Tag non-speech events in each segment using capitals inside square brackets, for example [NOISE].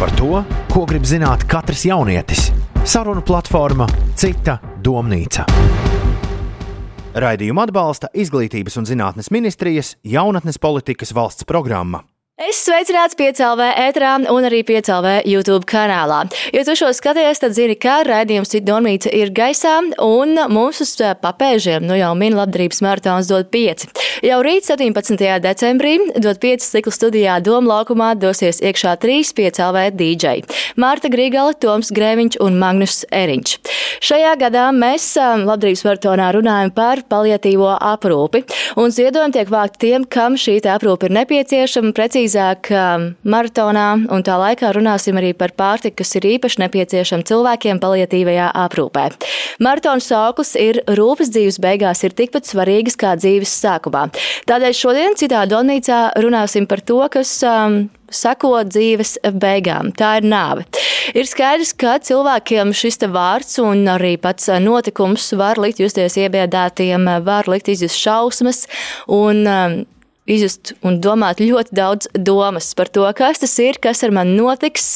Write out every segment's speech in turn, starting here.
Par to, ko grib zināt katrs jaunietis. Sarunu platforma Cita domnīca. Raidījumu atbalsta Izglītības un zinātnes ministrijas jaunatnes politikas valsts programma. Es sveicināts piecēlvē ētrā un arī piecēlvē YouTube kanālā. Ja tu šo skaties, tad zini, ka raidījums Citonmīca ir gaisā un mums uz papēžiem nu jau min labdarības maratons dod pieci. Jau rīt 17. decembrī dod pieci ciklu studijā Doma laukumā dosies iekšā trīs piecēlvē DJ - Mārta Grīgala, Toms Grēviņš un Magnus Eriņš. Šajā gadā mēs labdarības maratonā runājam par paliatīvo aprūpi un ziedojumi tiek vākti tiem, kam šī aprūpe ir nepieciešama precīzi precīzāk um, maratonā, un tā laikā runāsim arī par pārtiku, kas ir īpaši nepieciešama cilvēkiem palietīvajā aprūpē. Maratona sauklis ir rūpes dzīves beigās ir tikpat svarīgas kā dzīves sākumā. Tādēļ šodien citā Donīcā runāsim par to, kas um, sako dzīves beigām. Tā ir nāve. Ir skaidrs, ka cilvēkiem šis vārds un arī pats notikums var likt justies iebiedētiem, var likt izjust šausmas un um, izjust un domāt ļoti daudz domas par to, kas tas ir, kas ar mani notiks.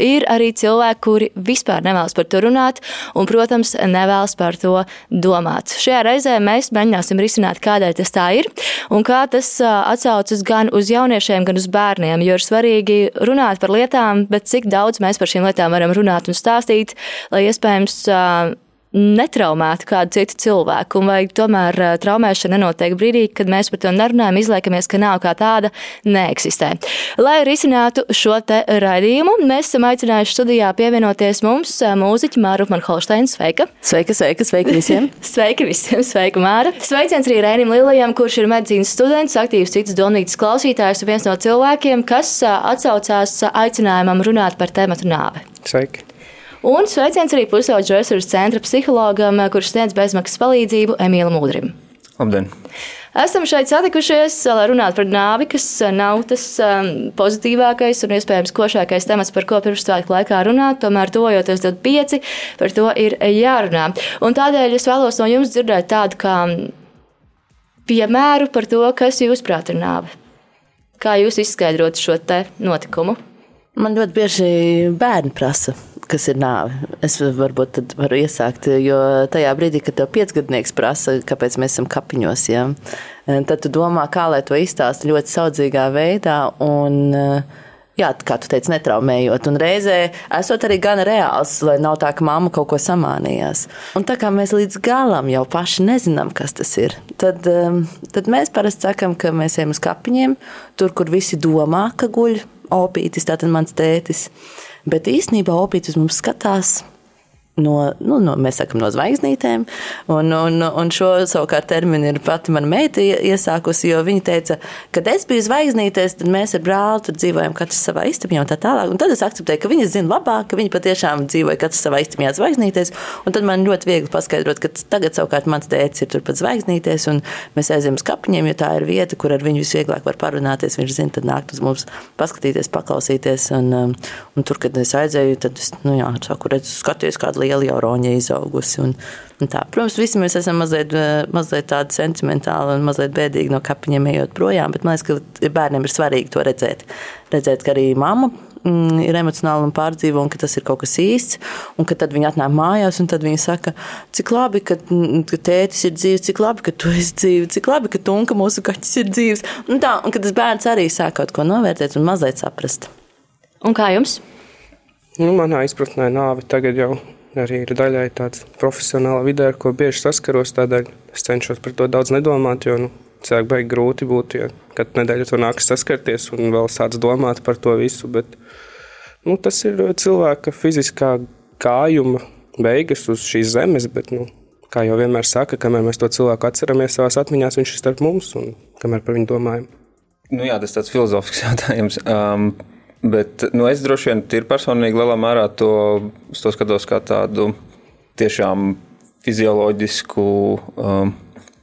Ir arī cilvēki, kuri vispār nevēlas par to runāt un, protams, nevēlas par to domāt. Šajā reizē mēs mēģināsim risināt, kādēļ tas tā ir un kā tas atsaucas gan uz jauniešiem, gan uz bērniem, jo ir svarīgi runāt par lietām, bet cik daudz mēs par šīm lietām varam runāt un stāstīt, lai iespējams netraumētu kādu citu cilvēku, un vai tomēr eh, traumēšana nenotiek brīdī, kad mēs par to nerunājam, izliekamies, ka nav kā tāda neeksistē. Lai risinātu šo te raidījumu, mēs esam aicinājuši studijā pievienoties mums eh, mūziķi Māru Man Holsteins. Sveika! Sveika, sveika, sveika visiem! [LAUGHS] sveiki visiem! Sveika, Māra! Sveiciens arī Rēnim Lilajam, kurš ir medicīnas students, aktīvs citas domnītas klausītājs un viens no cilvēkiem, kas eh, atsaucās aicinājumam runāt par tēmatu nāve. Sveiki! Un sveiciens arī pusauģu resursu centra psihologam, kurš sniedz bezmaksas palīdzību Emīlam Udrim. Labdien! Esam šeit satikušies, lai runātu par nāvi, kas nav tas um, pozitīvākais un iespējams košākais temats, par ko pirmsvētku laikā runāt. Tomēr, tojoties 25, par to ir jārunā. Un tādēļ es vēlos no jums dzirdēt tādu kā piemēru par to, kas jūsuprāt ir nāve. Kā jūs izskaidrotu šo notikumu? Man ļoti bieži bērni prasa, kas ir nāve. Es varbūt tad varu iesākt, jo tajā brīdī, kad tev piecgadnieks prasa, kāpēc mēs esam kapiņos, ja, tad tu domā, kā lai to izstāst ļoti saudzīgā veidā. Un, Jā, kā tu teici, netraumējot. Un reizē esot arī gan reāls, lai nav tā, ka mamma kaut ko samānījās. Un tā kā mēs līdz galam jau paši nezinām, kas tas ir, tad, tad mēs parasti sakam, ka mēs ejam uz kapiņiem, tur, kur visi domā, ka guļ opītis, tātad mans tētis. Bet īsnībā opītis mums skatās no, nu, no, mēs sakām, no zvaigznītēm. Un, un, un šo savukārt terminu ir pati mana meita iesākusi, jo viņa teica, kad es biju zvaigznītēs, tad mēs ar brāli tur dzīvojam katrs savā istabā un tā tālāk. Un tad es akceptēju, ka viņa zina labāk, ka viņa patiešām dzīvoja katrs savā istabā zvaigznītēs. Un tad man ļoti viegli paskaidrot, ka tagad savukārt mans tēvs ir turpat zvaigznītēs, un mēs aizējām uz kapiņiem, jo tā ir vieta, kur ar viņu visvieglāk var parunāties. Viņš zina, tad nākt uz mums paskatīties, paklausīties. Un, um, un tur, kad es aizēju, tad es, nu jā, saku, redzu, skaties kādu liela jau roņa izaugusi. Un, un tā. Protams, visi mēs esam mazliet, eh, mazliet tādi sentimentāli un mazliet bēdīgi no kapiņiem ejot projām, bet man liekas, ka bērniem ir svarīgi to redzēt. Redzēt, ka arī mamma mm, ir emocionāli un pārdzīvo, un ka tas ir kaut kas īsts. Un tad viņi atnāk mājās, un tad viņi saka, cik labi, ka, mm, ka tētis ir dzīves, cik labi, ka tu esi dzīves, cik labi, ka tunka mūsu kaķis ir dzīves. Un, tā, un kad tas bērns arī sāk kaut ko novērtēt un mazliet saprast. Un kā jums? Nu, manā izpratnē nāve tagad jau arī ir daļai tāds profesionāla vidē, ar ko bieži saskaros. Tādēļ es cenšos par to daudz nedomāt, jo nu, cilvēki baigi grūti būt, ja katru nedēļu to nāks saskarties un vēl sāc domāt par to visu. Bet, nu, tas ir cilvēka fiziskā gājuma beigas uz šīs zemes, bet, nu, kā jau vienmēr saka, kamēr mēs to cilvēku atceramies savās atmiņās, viņš ir starp mums un kamēr par viņu domājam. Nu jā, tas ir tāds filozofisks [LAUGHS] jautājums. Um, Bet nu, es droši vien tīri personīgi lielā mērā to, to skatos kā tādu tiešām fizioloģisku um,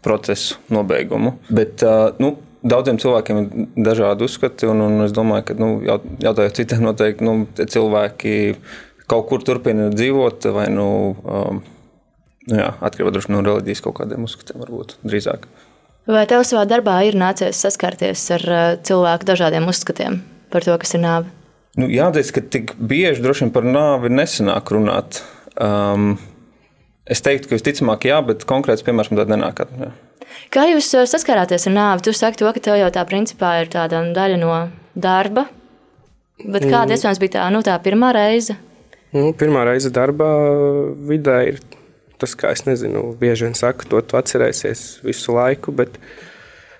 procesu nobeigumu. Bet, uh, nu, Daudziem cilvēkiem ir dažādi uzskati, un, un es domāju, ka nu, jautājot citiem, noteikti nu, cilvēki kaut kur turpina dzīvot, vai nu, um, nu jā, atkarībā no reliģijas kaut kādiem uzskatiem, varbūt drīzāk. Vai tev savā darbā ir nācies saskarties ar uh, cilvēku dažādiem uzskatiem? Par to, kas ir nāve? Nu, jāatzīst, ka tik bieži droši vien par nāvi nesanāk runāt. Um, es teiktu, ka visticamāk, jā, bet konkrēts piemērs man tāda nenāk. Jā. Kā jūs uh, saskarāties ar nāvi? Tu saki to, ka tev jau tā principā ir tāda daļa no darba, bet kāda mm. iespējams bija tā, nu, tā pirmā reize? Nu, pirmā reize darbā vidē ir tas, kā es nezinu, bieži vien saku, to tu atcerēsies visu laiku, bet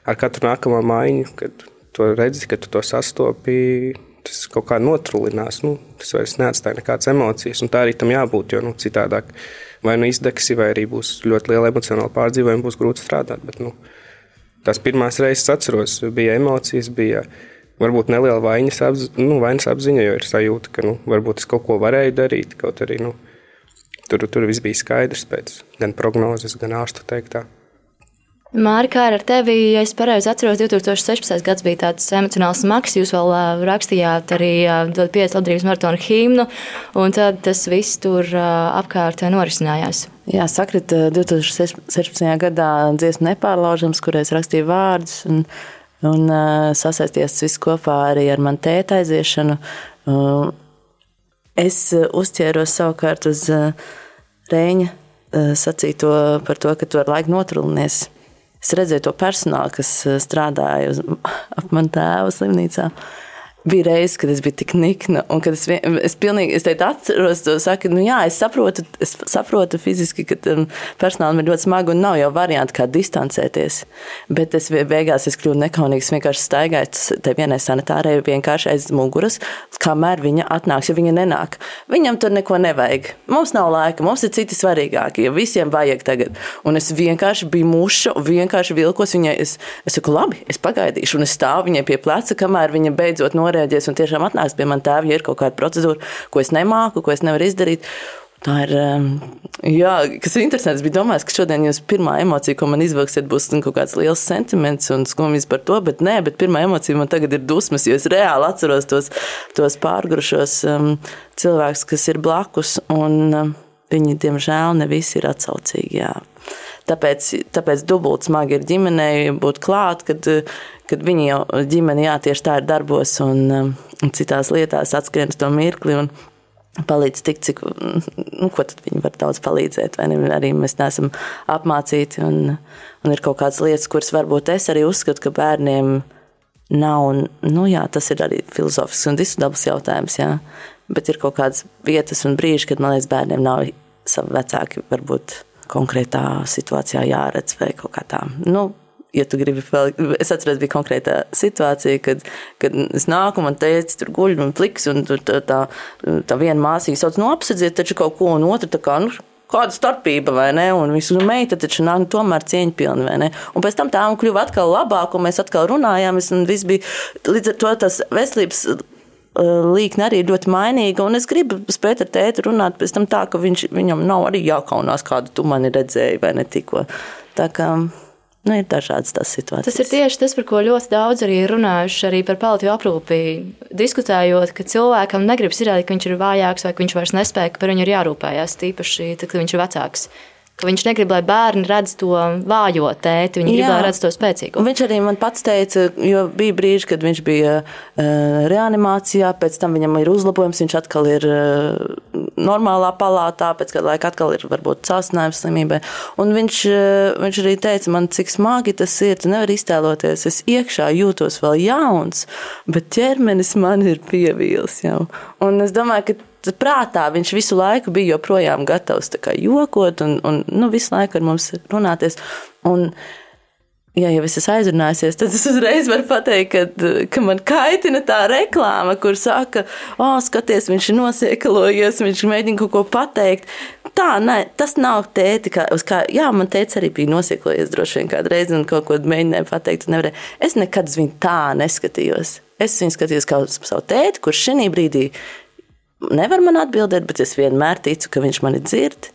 ar katru nākamo maiņu, kad to redzi, kad tu to sastopi, tas kaut kā notrulinās. Nu, tas vairs neatstāja nekādas emocijas, tā arī tam jābūt. Jo nu, citādāk vai nu izdegsi, vai arī būs ļoti liela emocionāla pārdzīvojuma, būs grūti strādāt. Bet, nu, tās pirmās reizes atceros, bija emocijas, bija varbūt neliela vainas, apzi, nu, vainas apziņa, jo ir sajūta, ka nu, varbūt es kaut ko varēju darīt. Kaut arī nu, tur, tur viss bija skaidrs pēc gan prognozes, gan ārstu teiktā. Mārķis, kā ar tevi, ja es pareizi atceros, 2016. gads bija tāds emocionāls smags. Jūs vēl uh, rakstījāt arī uh, pieci Latvijas maratona himnu, un tad tas viss tur uh, apkārt norisinājās. Jā, sakrita 2016. gadā dziesma nepārlaužams, kur es rakstīju vārdus, un, un uh, sasaisties viss kopā arī ar manu tēta aiziešanu. Uh, es uh, uzķēros savukārt uz uh, Rēņa uh, sacīto par to, ka tu ar laiku notrūlinies Es redzēju to personālu, kas eh, strādāja uz, ap manu tēvu slimnīcā. Bija reizes, kad es biju tik nikna, un kad es, vien, es pilnīgi es teicu, atceros to, saku, nu jā, es saprotu, es saprotu fiziski, ka um, personālam ir ļoti smagi un nav jau varianti, kā distancēties. Bet es beigās es kļuvu nekaunīgs, vienkārši staigāju te vienai sanitārai vienkārši aiz muguras, kamēr viņa atnāks, ja viņa nenāk. Viņam tur neko nevajag. Mums nav laika, mums ir citi svarīgākie, jo visiem vajag tagad. Un es vienkārši biju muša, vienkārši vilkos viņai. Es, es saku, labi, es pagaidīšu, un es stāvu viņai pie pleca, kamēr viņa beidzot norēģē norēģēs un tiešām atnāks pie manas tēva, ja ir kaut kāda procedūra, ko es nemāku, ko es nevaru izdarīt. Tā ir. Um, jā, kas ir interesants. Es biju domājis, ka šodien jūs pirmā emocija, ko man izvilksiet, būs kaut kāds liels sentiments un skumjas par to, bet nē, bet pirmā emocija man tagad ir dusmas, jo es reāli atceros tos, tos pārgrušos um, cilvēkus, kas ir blakus, un um, viņi, diemžēl, ne visi ir atsaucīgi. Jā. Tāpēc, tāpēc dubult smagi ir ģimenei būt klāt, kad kad viņi jau ģimene, jā, tieši tā ir darbos un, um, un citās lietās atskrien to mirkli. Un, palīdz tik, cik, nu, ko tad viņi var daudz palīdzēt, vai ne? Arī mēs neesam apmācīti, un, un ir kaut kādas lietas, kuras varbūt es arī uzskatu, ka bērniem nav, un, nu jā, tas ir arī filozofisks un diskutabls jautājums, jā. Bet ir kaut kādas vietas un brīži, kad, man liekas, bērniem nav savi vecāki varbūt konkrētā situācijā jāredz vai kaut kā tā. Nu, ja tu gribi vēl, es atceros, bija konkrēta situācija, kad, kad es nāku, man teica, tur guļ un pliks, un tur tā, tā, tā viena māsīca sauc, nu apsadziet taču kaut ko, un otra tā kā, nu, kāda starpība, vai ne? Un visu nu, meita taču nāk nu, tomēr cieņpilni, vai ne? Un pēc tam tā un kļuva atkal labāk, un mēs atkal runājām, un viss bija līdz ar to tas veselības uh, līkne arī ļoti mainīga. Es gribu spēt ar tēti runāt pēc tam tā, ka viņš, viņam nav arī jākaunās, kādu tu mani redzēji vai ne tikko. Tā kā Nu, ir dažādas tās situācijas. Tas ir tieši tas, par ko ļoti daudz arī runājuši arī par paliatīvu aprūpi. Diskutējot, ka cilvēkam negribas izrādīt, ka viņš ir vājāks vai ka viņš vairs nespēja, ka par viņu ir jārūpējas, tīpaši tad, kad viņš ir vecāks ka viņš negrib, lai bērni redz to vājo tēti, viņi grib, lai redz to spēcīgo. Viņš arī man pats teica, jo bija brīži, kad viņš bija uh, reanimācijā, pēc tam viņam ir uzlabojums, viņš atkal ir uh, normālā palātā, pēc kāda laika atkal ir varbūt sāstinājums slimībai. Un viņš, uh, viņš arī teica man, cik smagi tas ir, tu nevari iztēloties, es iekšā jūtos vēl jauns, bet ķermenis man ir pievīls jau. Un es domāju, ka prātā viņš visu laiku bija joprojām gatavs jokot un, un nu, visu laiku ar mums runāties. Un, Ja jau es esmu aizrunājusies, tad es uzreiz varu pateikt, ka, ka man kaitina tā reklāma, kur saka, oh, skaties, viņš ir nosiekalojies, viņš mēģina kaut ko pateikt. Tā, ne, tas nav tēti, kā, kā, jā, man teica arī bija nosiekalojies droši vien kādreiz un kaut ko mēģināja pateikt. Es nekad uz viņu tā neskatījos. Es viņu skatījos kā uz savu tēti, kurš šī brīdī nevar man atbildēt, bet es vienmēr ticu, ka viņš mani dzird.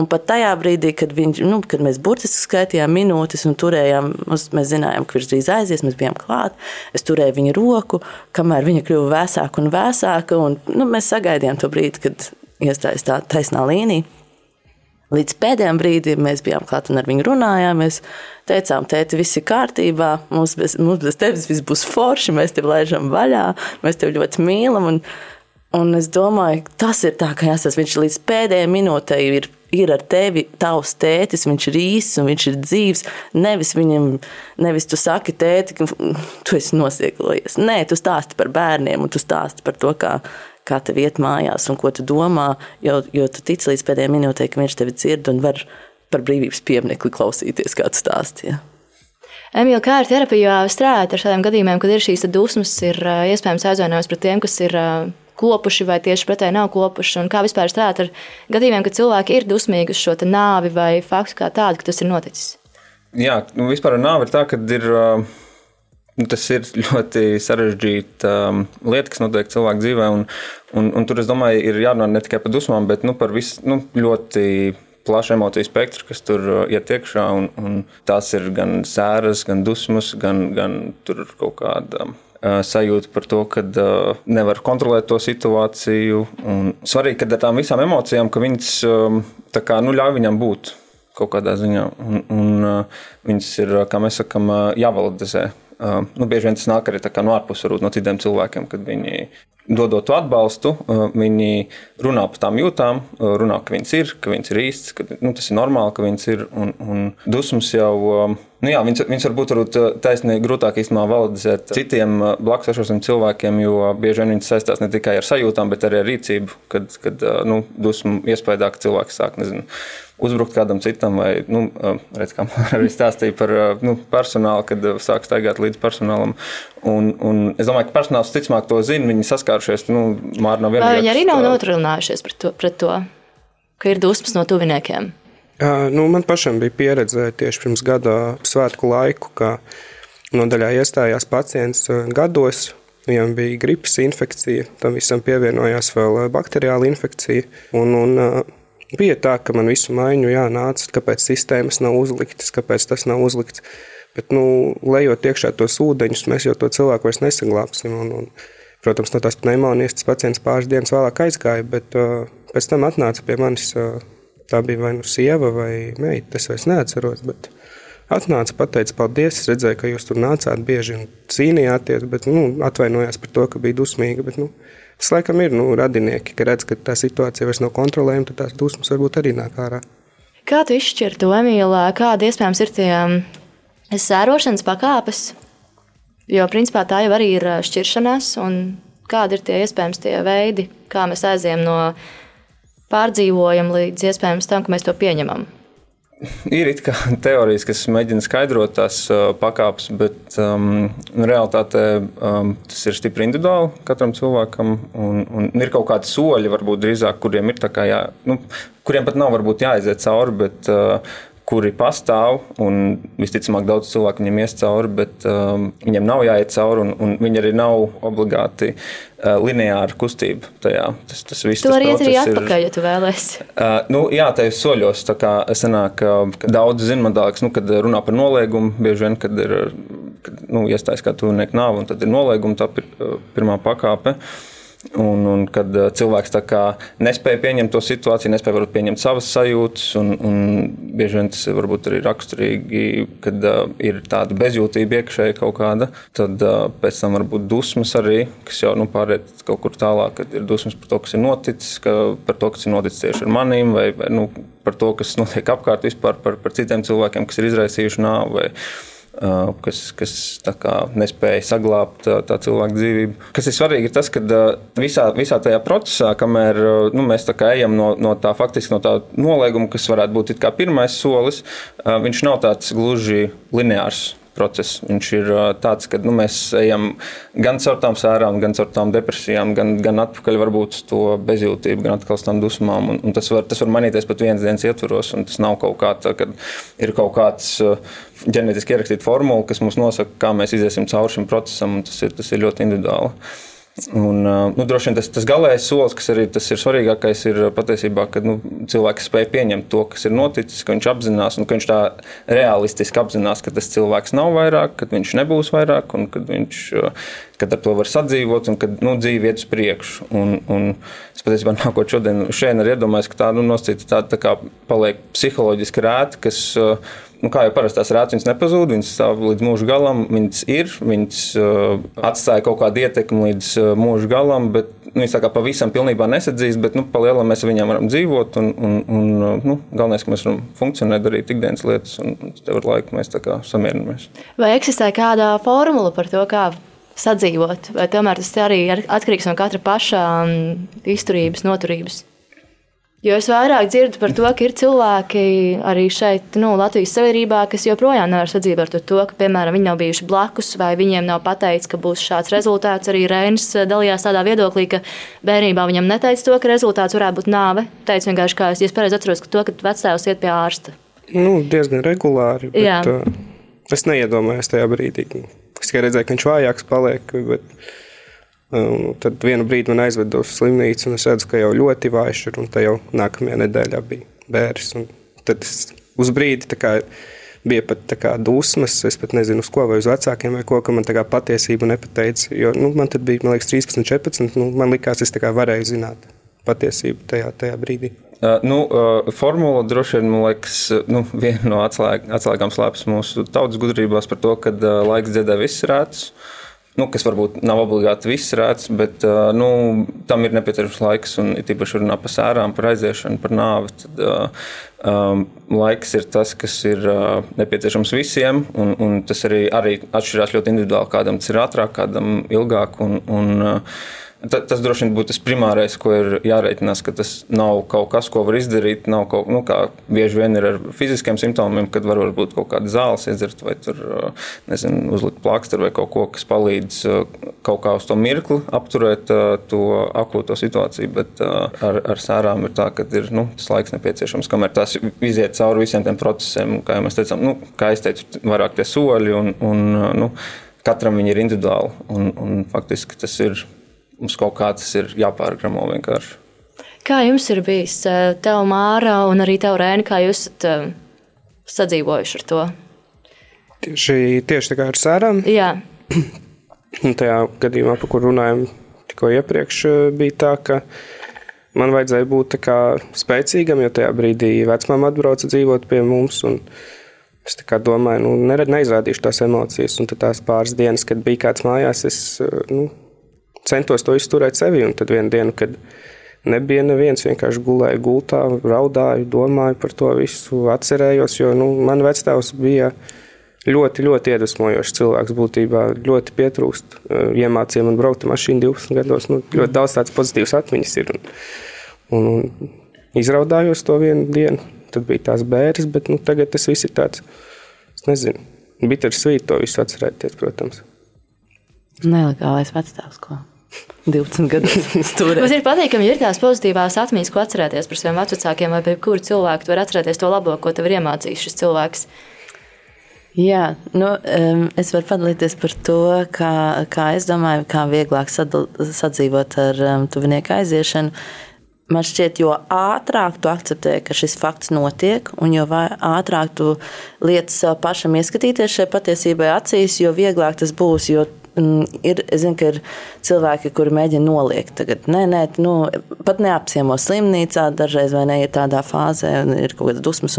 Un pat tajā brīdī, kad, viņš, nu, kad mēs burtiski skaitījām minūtes un turējām, mēs zinājām, ka viņš drīz aizies, mēs bijām klāt. Es turēju viņa roku, kamēr viņa kļuva vēsāka un vēsāka. Un, nu, mēs sagaidījām to brīdi, kad iestājas tā taisnā līnija. Līdz pēdējiem brīdim mēs bijām klāt un ar viņu runājām. Mēs teicām, tēti, viss ir kārtībā, mums bez, mums bez tevis viss būs forši, mēs tevi laižam vaļā, mēs tevi ļoti mīlam. Un, un es domāju, tas ir tā, ka jāsas, viņš līdz pēdējai minūtei ir, ir ar tevi, tavs tētis, viņš ir īsts un viņš ir dzīves. Nevis viņam, nevis tu saki, tēti, ka [LAUGHS] tu esi nosiekojies. Nē, tu stāsti par bērniem un tu stāsti par to, kā, kā tev iet mājās un ko tu domā, jo, jo tu tici līdz pēdējai minūtei, ka viņš tevi dzird un var par brīvības pieminekli klausīties, kā tu stāstīji. Emīļa, kā ar terapiju strādāt ar šādiem gadījumiem, kad ir šīs dusmas, ir iespējams aizvainojums pret tiem, kas ir kopuši vai tieši pretēji nav kopuši, un kā vispār strādāt ar gadījumiem, kad cilvēki ir dusmīgi uz šo nāvi vai faktu kā tādu, ka tas ir noticis? Jā, nu vispār ar nāvi ir tā, ka ir. Uh Nu, tas ir [LAUGHS] ļoti sarežģīta um, lieta, kas notiek cilvēku dzīvē. Un, un, un tur, es domāju, ir jārunā ne tikai par dusmām, bet nu, par visu nu, ļoti plašu emociju spektru, kas tur uh, iet iekšā. Un, un tās ir gan sēras, gan dusmas, gan, gan kaut kāda sajūta par to, ka uh, nevar kontrolēt to situāciju. Un svarīgi, ka ar tām visām emocijām, ka viņas um, kā, nu, ļauj viņam būt kaut kādā ziņā. Un, un uh, viņas ir, kā mēs sakām, uh, jāvalidizē. Nu, bieži vien tas nāk arī no ārpuses, no citiem cilvēkiem, kad viņi dodot to atbalstu, viņi runā par tām jūtām, runā, ka viņas ir, ka viņas ir īstas, ka nu, tas ir normāli, ka viņas ir. Un, un dusmas jau, nu jā, viņas, viņas varbūt varbūt taisnīgi grūtāk īstenībā validizēt citiem blakus esošiem cilvēkiem, jo bieži vien viņas saistās ne tikai ar sajūtām, bet arī ar rīcību, kad, kad nu, dusmu iespējā, cilvēks sāk, nezinu, uzbrukt kādam citam, vai nu, redz, kā [LAUGHS] arī stāstīja par nu, personālu, kad sāk staigāt līdz personālam. Un, un es domāju, ka personāls ticamāk to zina, viņi saskārušies, nu, māri nav vienkārši. Viņi arī nav notrunājušies pret to, pret to, ka ir dusmas no tuviniekiem. Nu, man pašam bija pieredze tieši pirms gada svētku laiku, ka nodaļā iestājās pacients gados, Viņam bija gripas infekcija, tam visam pievienojās vēl bakteriāla infekcija. Un, un Bija tā, ka man visu maiņu jānāca, kāpēc sistēmas nav uzliktas, kāpēc tas nav uzlikts. Bet, nu, lejot iekšā tos ūdeņus, mēs jau to cilvēku vairs nesaglābsim. Un, un, protams, no tās pneimonijas tas pacients pāris dienas vēlāk aizgāja, bet uh, pēc tam atnāca pie manis. Uh, tā bija vai nu sieva vai meita, es vairs neatceros. Bet atnāca, pateica, paldies, es redzēju, ka jūs tur nācāt bieži un cīnījāties, bet nu, atvainojās par to, ka bija dusmīga. Bet, nu, Tas laikam ir nu, radinieki, ka redz, ka tā situācija vairs nav kontrolējama, tad tās dusmas varbūt arī nāk ārā. Kā tu izšķir to, Emīlā, kāda iespējams ir tie um, sērošanas pakāpes? Jo principā tā jau arī ir uh, šķiršanās, un kādi ir tie iespējams tie veidi, kā mēs aizējām no pārdzīvojuma līdz iespējams tam, ka mēs to pieņemam. Ir it kā teorijas, kas mēģina skaidrot tās uh, pakāpes, bet um, realtātē um, tas ir stipri individuāli katram cilvēkam. Un, un ir kaut kādi soļi, varbūt drīzāk, kuriem ir tā kā jā, nu, kuriem pat nav varbūt jāaiziet cauri, bet uh, kuri pastāv, un visticamāk daudz cilvēku viņam ies cauri, bet um, viņam nav jāiet cauri, un, un viņi arī nav obligāti uh, lineāra kustība tajā. Tas, tas viss tu vari iet arī atpakaļ, ir, ja tu vēlēsi. Uh, nu, jā, tajos soļos, tā kā sanāk, ka daudz zina man tālāks, nu, kad runā par noliegumu, bieži vien, kad ir, kad, nu, iestājas kā tuvinieku nāvu, un tad ir nolieguma, tā pir, pirmā pakāpe. Uh, Un, un kad uh, cilvēks nespēja pieņemt to situāciju, nespēja pieņemt savas sajūtas, un, un bieži vien tas varbūt arī raksturīgi, kad uh, ir tāda bezjūtība iekšēji kaut kāda, tad uh, pēc tam var būt dusmas arī, kas jau nu, pāriet kaut kur tālāk, kad ir dusmas par to, kas ir noticis, ka, par to, kas ir noticis tieši ar maniem, vai, vai nu, par to, kas notiek apkārt vispār, par, par citiem cilvēkiem, kas ir izraisījuši nāvi kas, kas nespēja saglabāt tā, tā cilvēka dzīvību. Kas ir svarīgi, ir tas, ka visā, visā tajā procesā, kamēr nu, mēs ejam no, no tā faktiski no tā nolieguma, kas varētu būt pirmais solis, viņš nav tāds gluži lineārs process. Viņš ir tāds, ka nu, mēs ejam gan caur tām sērām, gan caur tām depresijām, gan, gan atpakaļ varbūt uz to bezjūtību, gan atkal uz tām dusmām. Un, un tas, var, tas var mainīties pat vienas dienas ietvaros, un tas nav kaut kā tā, ka ir kaut kāds ģenētiski ierakstīta formula, kas mums nosaka, kā mēs iziesim cauri šim procesam, un tas ir, tas ir ļoti individuāli. Un, nu, droši vien tas, tas galīgais solis, kas arī ir svarīgākais, ir patiesībā, ka nu, cilvēks spēj pieņemt to, kas ir noticis, ka viņš apzinās, un ka viņš tā realistiski apzinās, ka tas cilvēks nav vairāk, ka viņš nebūs vairāk, un ka viņš kad ar to var sadzīvot, un kad nu, dzīve iet uz priekšu. Un, un es patiesībā nākot šodien, šodien arī iedomājos, ka tā nu, nosacīta tāda tā kā paliek psiholoģiski rēta, kas nu, kā jau parasti tās rētas, viņas nepazūd, viņas stāv līdz mūža galam, viņas ir, viņas uh, atstāja kaut kādu ietekmi līdz uh, mūža galam, bet nu, viņas tā kā pavisam pilnībā nesadzīst, bet nu, pa lielam mēs ar viņiem varam dzīvot, un, un, un nu, galvenais, ka mēs varam funkcionēt, darīt ikdienas lietas, un tev ar laiku mēs tā kā samierinamies. Vai eksistē kāda formula par to, kā sadzīvot, vai tomēr tas arī atkarīgs no katra paša izturības, noturības? Jo es vairāk dzirdu par to, ka ir cilvēki arī šeit, nu, Latvijas sabiedrībā, kas joprojām nevar sadzīvot ar to, ka, piemēram, viņi nav bijuši blakus, vai viņiem nav pateicis, ka būs šāds rezultāts. Arī Reinis dalījās tādā viedoklī, ka bērnībā viņam neteica to, ka rezultāts varētu būt nāve. Teica vienkārši, kā es, ja pareizi atceros, ka to, ka vectēvs iet pie ārsta. Nu, diezgan regulāri. Bet, Jā. uh, es neiedomājos tajā brīdī. Es tikai redzēju, ka viņš vājāks paliek. Bet, Um, tad vienu brīdi man aizveda uz slimnīcu, un es redzu, ka jau ļoti vājš ir. Un tā jau nākamajā nedēļā bija bērns. Tad es uz brīdi kā, bija pat kā, dusmas. Es pat nezinu, uz ko, vai uz vecākiem, vai ko, ka man tā kā patiesību nepateica. Jo nu, man tad bija, man liekas, 13, 14. Nu, man likās, es varēju zināt patiesību tajā, tajā brīdī. Uh, nu, uh, formula droši vien liekas, nu, viena no atslēg, atslēgām slēpjas mūsu tautas gudrībās par to, ka uh, laiks dziedē viss rēts. Uh, nu, kas varbūt nav obligāti viss rēts, bet nu, tam ir nepieciešams laiks. Un, tīpaši runā par sērām, par aiziešanu, par nāvi, tad um, laiks ir tas, kas ir uh, nepieciešams visiem. Un, un tas arī, arī atšķirās ļoti individuāli. Kādam tas ir ātrāk, kādam ilgāk. Un, un, uh, Ta, tas droši vien būtu tas primārais, ko ir jārēķinās, ka tas nav kaut kas, ko var izdarīt. Nav kaut, nu, kā bieži vien ir ar fiziskiem simptomiem, kad var būt kaut kāda zāles iedzert vai tur, nezinu, uzlikt plaksteri vai kaut ko, kas palīdz kaut kā uz to mirkli apturēt to akūto situāciju. Bet ar, ar sērām ir tā, ka ir nu, tas laiks nepieciešams, kamēr tās iziet cauri visiem tiem procesiem. Kā jau mēs teicām, nu, kā es teicu, vairāk tie soļi un, un nu, katram viņi ir individuāli. Un, un faktiski tas ir mums kaut kā tas ir jāpārgramo vienkārši. Kā jums ir bijis, eh, tev Māra un arī tev Rēni, kā jūs esat eh, sadzīvojuši ar to? Tieši, tieši tā kā ar sērām? [CLEARS THROAT] Jā. Tajā gadījumā, par kur runājam tikko iepriekš, eh, bija tā, ka man vajadzēja būt spēcīgam, jo tajā brīdī vecmāma atbrauca dzīvot pie mums. Es domāju, nu, neizrādīšu tās emocijas, un tās pāris dienas, kad bija kāds mājās, es nu, centos to izturēt sevi. Un tad vienā dienā, kad nebija neviens, vienkārši gulēju gultā, raudāju, domāju par to visu, atcerējos. Jo nu, man vecāks bija ļoti, ļoti iedvesmojošs cilvēks. Būtībā ļoti pietrūkst. Iemācīja man braukt ar mašīnu 12 gados. Nu, ļoti daudz tādas pozitīvas atmiņas ir. Un, un, un izraudājos to vienu dienu. Tad bija tās bērres, bet nu, tagad tas viss ir tāds, nezinu, bittersvīt to visu atcerēties, protams. Nelegālais vecstāvs, ko 12 gadus [LAUGHS] turēt. Mums ir patīkami, ja ir tās pozitīvās atmiņas, ko atcerēties par saviem vecākiem vai par kuru cilvēku. Tu vari atcerēties to labo, ko tev ir iemācījis šis cilvēks. Jā, nu, um, es varu padalīties par to, kā, kā es domāju, kā vieglāk sadal, sadzīvot ar um, tuvinieku aiziešanu. Man šķiet, jo ātrāk tu akceptē, ka šis fakts notiek, un jo ātrāk tu lietas sev pašam ieskatīties šai patiesībai acīs, jo vieglāk tas būs. Jo ir, es zinu, ka ir cilvēki, kuri mēģina noliegt. Tagad, nē, nē, nu, pat neapciemo slimnīcā, dažreiz vai ne ir tādā fāzē, un ir kaut kāda dusmas.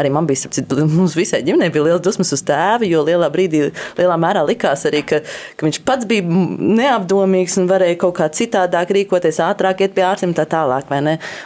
Arī man bija, [LAUGHS] mums visai ģimenei bija liels dusmas uz tēvu, jo lielā brīdī, lielā mērā likās arī, ka, ka viņš pats bija neapdomīgs un varēja kaut kā citādāk rīkoties, ātrāk iet pie ārstiem un tā tālāk.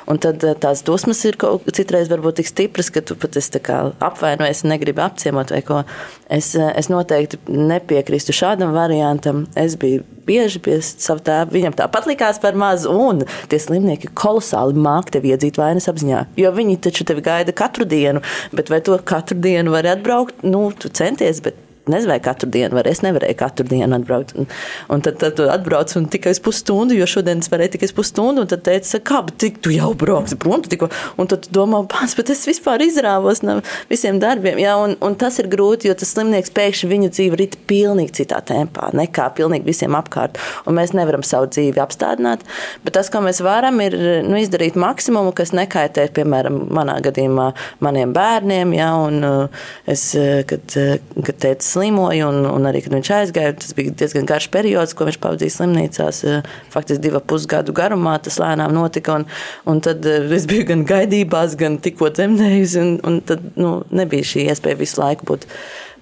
Un tad eh, tās dusmas ir kaut, citreiz varbūt tik stipras, ka tu pat esi apvainojies un negribi apciemot vai ko. Es, eh, es noteikti nepiekrīstu šādam šādam variantam. Es biju bieži pie sava tēva. Viņam tāpat likās par mazu, un tie slimnieki kolosāli māki tevi iedzīt vainas apziņā. Jo viņi taču tevi gaida katru dienu, bet vai to katru dienu var atbraukt? Nu, tu centies, bet nezinu, vai katru dienu, vai es nevarēju katru dienu atbraukt. Un, un tad, tad atbrauc un tikai uz pusstundu, jo šodien es varēju tikai uz pusstundu, un tad teica, kā, bet tik, tu jau brauksi prom, tu tikko, un tad domā, pats, bet es vispār izrāvos no visiem darbiem, jā, un, un tas ir grūti, jo tas slimnieks pēkšņi viņa dzīve rit pilnīgi citā tempā, nekā pilnīgi visiem apkārt, un mēs nevaram savu dzīvi apstādināt, bet tas, ko mēs varam, ir nu, izdarīt maksimumu, kas nekaitē, piemēram, manā gadījumā maniem bērniem, jā, un uh, es, uh, kad, uh, kad teicu, slimoja, un, un arī, kad viņš aizgāja, tas bija diezgan garš periods, ko viņš pavadīja slimnīcās. Eh, faktiski divu pusgadu garumā tas lēnām notika. Un, un tad eh, es biju gan gaidībās, gan tikko dzemdējusi, un, un tad nu, nebija šī iespēja visu laiku būt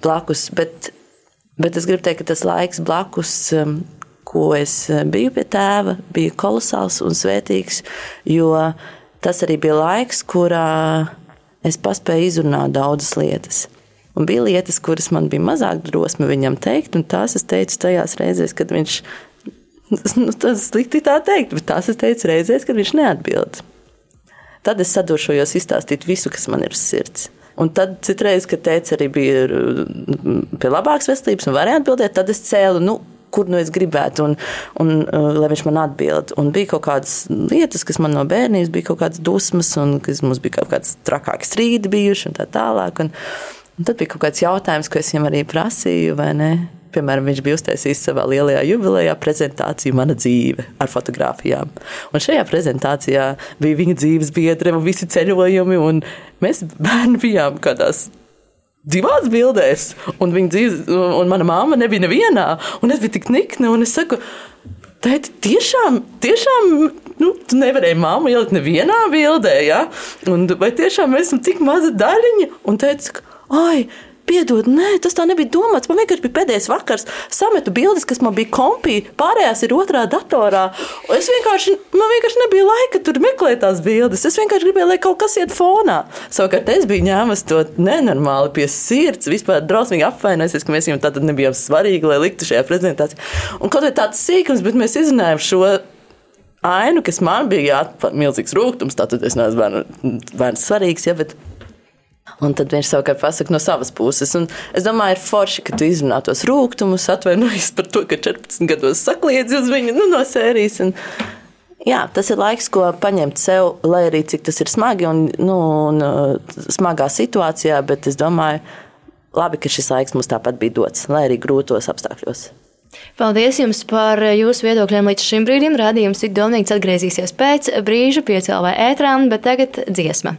blakus. Bet, bet es gribu teikt, ka tas laiks blakus um, ko es eh, biju pie tēva, bija kolosāls un svētīgs, jo tas arī bija laiks, kurā es paspēju izrunāt daudzas lietas. Un bija lietas, kuras man bija mazāk drosme viņam teikt, un tās es teicu tajās reizēs, kad viņš, nu, tas slikti tā teikt, bet tās es teicu reizēs, kad viņš neatbild. Tad es sadošojos izstāstīt visu, kas man ir uz sirds. Un tad citreiz, kad teica arī bija mm, pie labākas veselības un varēja atbildēt, tad es cēlu, nu, kur nu es gribētu, un, un uh, lai viņš man atbild. Un bija kaut kādas lietas, kas man no bērnības bija kaut kādas dusmas, un mums bija kaut kādas trakākas strīdi bijuši un tā tālāk. Un, Un tad bija kaut kāds jautājums, ko es viņam arī prasīju, vai ne? Piemēram, viņš bija uztaisījis savā lielajā jubilejā prezentāciju Mana dzīve ar fotografijām. Un šajā prezentācijā bija viņa dzīves biedre un visi ceļojumi, un mēs bērni bijām kādās divās bildēs, un viņa dzīves, un mana māma nebija nevienā, un es biju tik nikna, un es saku, Tēti, tiešām, tiešām nu, tu nevarēji māmu ielikt nevienā bildē, ja? Un, vai tiešām mēs esam tik maza daļiņa? Un teica, ai, Piedod, nē, tas tā nebija domāts. Man vienkārši bija pēdējais vakars, sametu bildes, kas man bija kompī, pārējās ir otrā datorā. Es vienkārši, man vienkārši nebija laika tur meklēt tās bildes. Es vienkārši gribēju, lai kaut kas iet fonā. Savukārt es biju ņēmis to nenormāli pie sirds, vispār drausmīgi apvainojusies, ka mēs viņam tātad nebijām svarīgi, lai liktu šajā prezentācijā. Un kaut kā tāds sīkums, bet mēs izrunājām šo ainu, kas man bija jāatpār milzīgs rūgtums. Tātad es neesmu bērns svarīgs, ja, bet Un tad viņš savukārt pasakā no savas puses. Un es domāju, ir forši, ka tu izrunā tos rūkumus, atvainojies par to, ka 14 gados sakliedzi uz viņu nu, no sērijas. Un, jā, tas ir laiks, ko paņemt sev, lai arī cik tas ir smagi un, nu, un uh, smagā situācijā, bet es domāju, labi, ka šis laiks mums tāpat bija dots, lai arī grūtos apstākļos. Paldies jums par jūsu viedokļiem līdz šim brīdim. Radījums ir domnīgs atgriezīsies pēc brīža piecēlē ētrām, bet tagad dziesma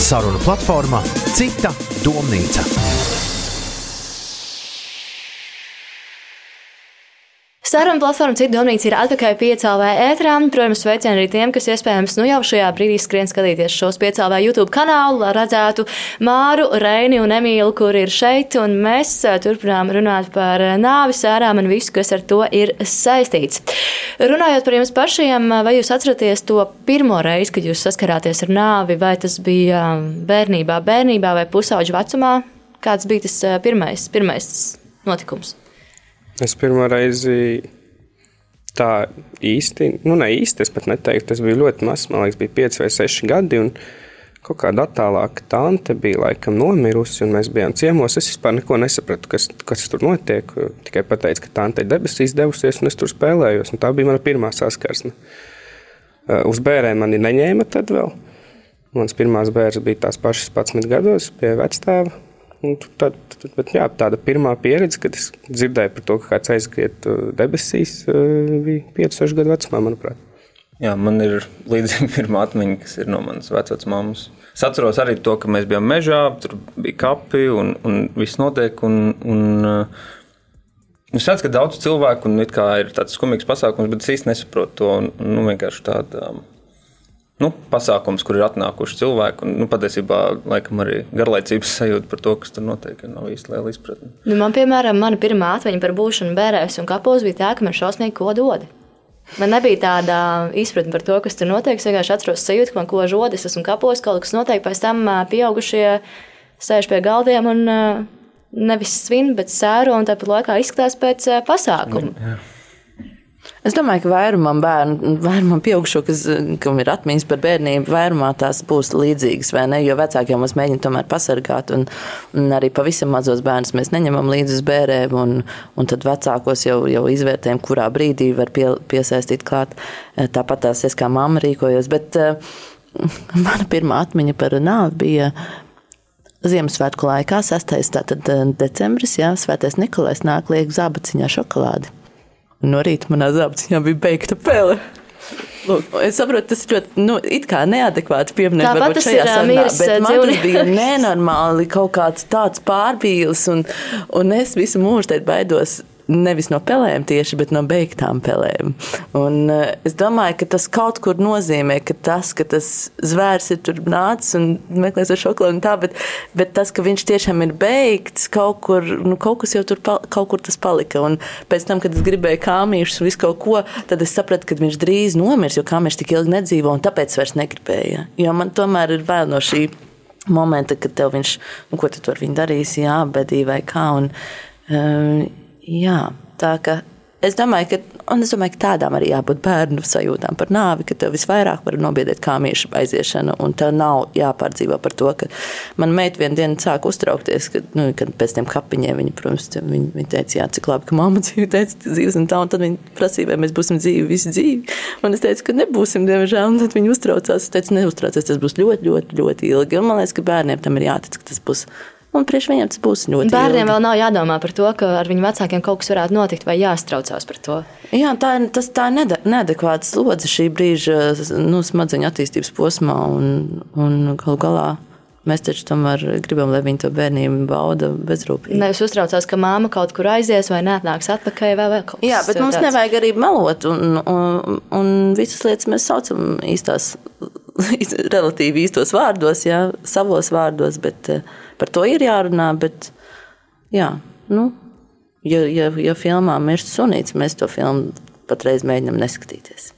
sarunu platformā Cita domnīca. Saruna platforma Cita domnīca ir atpakaļ piecēlē ētrā. Protams, sveicienu arī tiem, kas iespējams nu jau šajā brīdī skrien skatīties šos piecēlē YouTube kanālu, lai redzētu Māru, Reini un Emīlu, kur ir šeit. Un mēs eh, turpinām runāt par nāvi, sērām un visu, kas ar to ir saistīts. Runājot par jums pašiem, vai jūs atceraties to pirmo reizi, kad jūs saskarāties ar nāvi, vai tas bija bērnībā, bērnībā vai pusauģu vecumā? Kāds bija tas pirmais, pirmais notikums? Es pirmo reizi tā īsti, nu ne īsti, es pat neteiktu, tas bija ļoti mazs, man liekas, bija 5 vai 6 gadi. Kaut kāda attālāka tante bija laikam nomirusi, un mēs bijām ciemos. Es vispār neko nesapratu, kas, kas tur notiek. Tikai pateicu, ka tante ir debesīs devusies, un es tur spēlējos. Tā bija mana pirmā saskarsme. Uh, uz bērniem mani neņēma tad vēl. Mans pirmās bērns bija tās pašas 11 gados pie vectēva. Tad, bet, jā, tāda pirmā pieredze, kad es dzirdēju par to, ka kāds aizskriet uh, debesīs, uh, bija 5-6 gadu vecumā, manuprāt. Jā, man ir līdzīga [LAUGHS] pirmā atmiņa, kas ir no manas vecās mammas. Es atceros arī to, ka mēs bijām mežā, tur bija kapi un, un viss notiek. Un, un, Es redzu, ka daudz cilvēku ir tāds skumīgs pasākums, bet es īsti nesaprotu to. Nu, vienkārši tāda nu, pasākums, kur ir atnākuši cilvēki. Un, nu, patiesībā, laikam, arī garlaicības sajūta par to, kas tur notiek, nav īsti liela izpratne. Nu, man, piemēram, mana pirmā atmiņa par būšanu bērēs un kapos bija tā, ka man šausmīgi ko dod. Man nebija tāda izpratne par to, kas tur notiek. Es vienkārši atceros sajūtu, ka man ko žodis, esmu kapos, kaut kas notiek. Pēc tam pieaugušie sēž pie galdiem un nevis svin, bet sēro un tāpat laikā izskatās pēc pasākuma. Jā. Es domāju, ka vairumam bērnu, vairumam pieaugušo, kas, kam ir atmiņas par bērnību, vairumā tās būs līdzīgas, vai ne? Jo vecāki jau mums mēģina tomēr pasargāt, un, un arī pavisam mazos bērnus mēs neņemam līdzi uz bērēm, un, un tad vecākos jau, jau izvērtējam, kurā brīdī var pie, piesaistīt klāt. Tāpat tās es kā mamma rīkojos, bet uh, [LAUGHS] mana pirmā atmiņa par nāvi bija Ziemassvētku laikā, 6. Tātad, decembris, jā, Svētais Nikolais nāk liek zābaciņā šokolādi. No rīta manā zābaciņā bija beigta pele. Lūk, es saprotu, tas ir ļoti nu, neadekvāti pieminēt. Tas ir sarunā, bet man tas bija nenormāli kaut kāds tāds pārbīlis, un, un es visu mūžu te baidos nevis no pelēm tieši, bet no beigtām pelēm. Un, uh, es domāju, ka tas kaut kur nozīmē, ka tas, ka tas zvērs ir tur nācis un meklēs ar šokolādi un tā, bet, bet tas, ka viņš tiešām ir beigts, kaut kur, nu, kaut kas jau tur, pal, kaut kur tas palika. Un pēc tam, kad es gribēju kāmīšus un visu kaut ko, tad es sapratu, ka viņš drīz nomirs, jo kāmīši tik ilgi nedzīvo un tāpēc vairs negribēja. Jo man tomēr ir vēl no šī momenta, kad tev viņš, nu, ko tu tur viņi darīs, jā, bedī vai kā. Un, um, Jā, tā ka es domāju, ka, un es domāju, ka tādām arī jābūt bērnu sajūtām par nāvi, ka tev visvairāk var nobiedēt kā mīša aiziešana, un tev nav jāpārdzīvo par to, ka man meita vienu dienu sāk uztraukties, ka, nu, kad pēc tiem kapiņiem viņa, protams, viņa, viņa teica, jā, cik labi, ka mamma [LAUGHS] dzīve teica, dzīves un tā, un tad viņa prasīja, vai mēs būsim dzīvi visu dzīvi. Un es teicu, ka nebūsim, diemžēl, un tad viņa uztraucās. Es teicu, neuztraucies, tas būs ļoti, ļoti, ļoti ilgi. Un man liekas, ka bērniem tam ir jātic, ka tas būs Un priekš viņiem tas būs ļoti Bērniem ilgi. vēl nav jādomā par to, ka ar viņu vecākiem kaut kas varētu notikt, vai jāstraucās par to. Jā, tā ir, tas, tā ir neadekvāta slodze šī brīža nu, smadzeņu attīstības posmā. Un, un galu galā mēs taču tomēr gribam, lai viņi to bērnību bauda bezrūpīgi. Nevis uztraucās, ka māma kaut kur aizies vai neatnāks atpakaļ vai vēl kaut kas Jā, bet mums tāds. nevajag arī melot. Un, un, un visas lietas mēs saucam īstās, [LAUGHS] relatīvi īstos vārdos, jā, savos vārdos. Bet eh, par to ir jārunā. Bet, jā, nu, ja, ja, ja filmā mirst sunīts, mēs to filmu patreiz mēģinām neskatīties.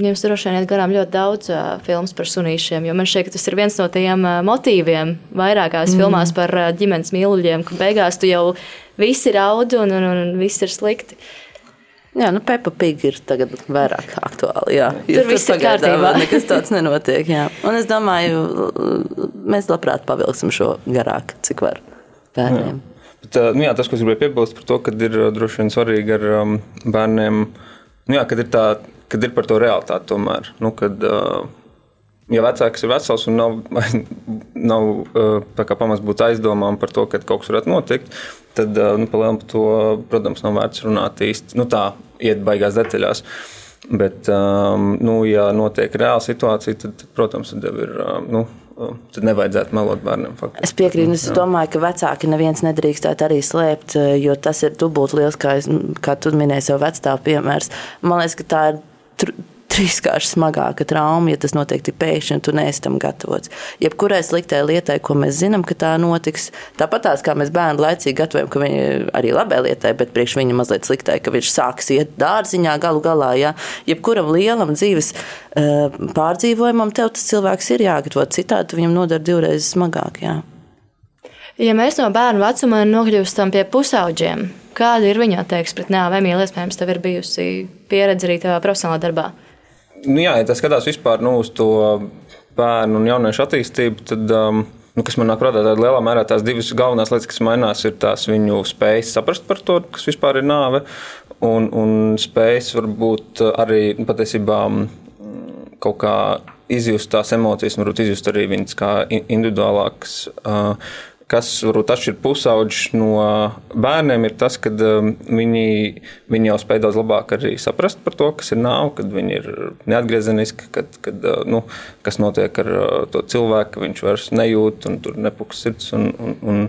Jums droši vien iet garām ļoti daudz uh, filmu par sunīšiem, jo man šķiet, ka tas ir viens no tiem uh, motīviem vairākās mm. filmās par uh, ģimenes mīluļiem, ka beigās tu jau visi raud un, un, un viss ir slikti. Jā, nu, Peppa Pig ir tagad vairāk aktuāli. Jā, Tur viss ir kārtībā. Nekas [LAUGHS] tāds nenotiek. Jā. Un es domāju, mēs labprāt pavilksim šo garāk, cik var bērniem. Bet, ā, nu jā, tas, ko es gribēju piebilst par to, ka ir droši vien svarīgi ar um, bērniem, nu jā, kad ir, tā, kad ir par to realitāti tomēr. Nu, kad, uh, ja vecāks ir vesels un nav, [LAUGHS] nav kā pamats būt aizdomām par to, ka kaut kas varētu notikt, tad, uh, nu, palielam par to, protams, nav vērts runāt īsti, nu tā, iet baigās detaļās. Bet, um, nu, ja notiek reāla situācija, tad, protams, tad jau ir, um, nu, um, tad nevajadzētu melot bērniem. Faktiski. Es piekrītu, es domāju, ka vecāki neviens nedrīkstētu arī slēpt, jo tas ir dubult liels, kā, es, kā tu minēji, savu vecstāvu piemērs. Man liekas, ka tā ir trīskārši smagāka trauma, ja tas notiek tik pēkšņi, un tu neesi tam gatavots. Jebkurai sliktai lietai, ko mēs zinām, ka tā notiks, tāpat tās kā mēs bērnu laicīgi gatavojam, ka viņi arī labai lietai, bet priekš viņa mazliet sliktai, ka viņš sāks iet dārziņā galu galā. Ja? Jebkuram lielam dzīves uh, pārdzīvojumam tev tas cilvēks ir jāgatavo, citādi viņam nodara divreiz smagāk. Jā. Ja mēs no bērnu vecuma nokļūstam pie pusauģiem, kāda ir viņa attieksme pret? Emīlija, iespējams, tev ir bijusi pieredze arī tavā profesionālā darbā. Nu, jā, ja tas skatās vispār nu, uz to bērnu un jauniešu attīstību, tad, um, nu, kas man nāk prātā, tad lielā mērā tās divas galvenās lietas, kas mainās, ir tās viņu spējas saprast par to, kas vispār ir nāve, un, un spējas varbūt arī nu, patiesībā mm, kaut kā izjust tās emocijas, varbūt izjust arī viņas kā in- individuālākas. Uh, Kas varbūt atšķir pusauģus no bērniem, ir tas, ka um, viņi, viņi jau spēj daudz labāk arī saprast par to, kas ir nāve, kad viņi ir neatgriezeniski, kad, kad, uh, nu, kas notiek ar uh, to cilvēku, ka viņš vairs nejūt un tur nepuks sirds. Un, un, un,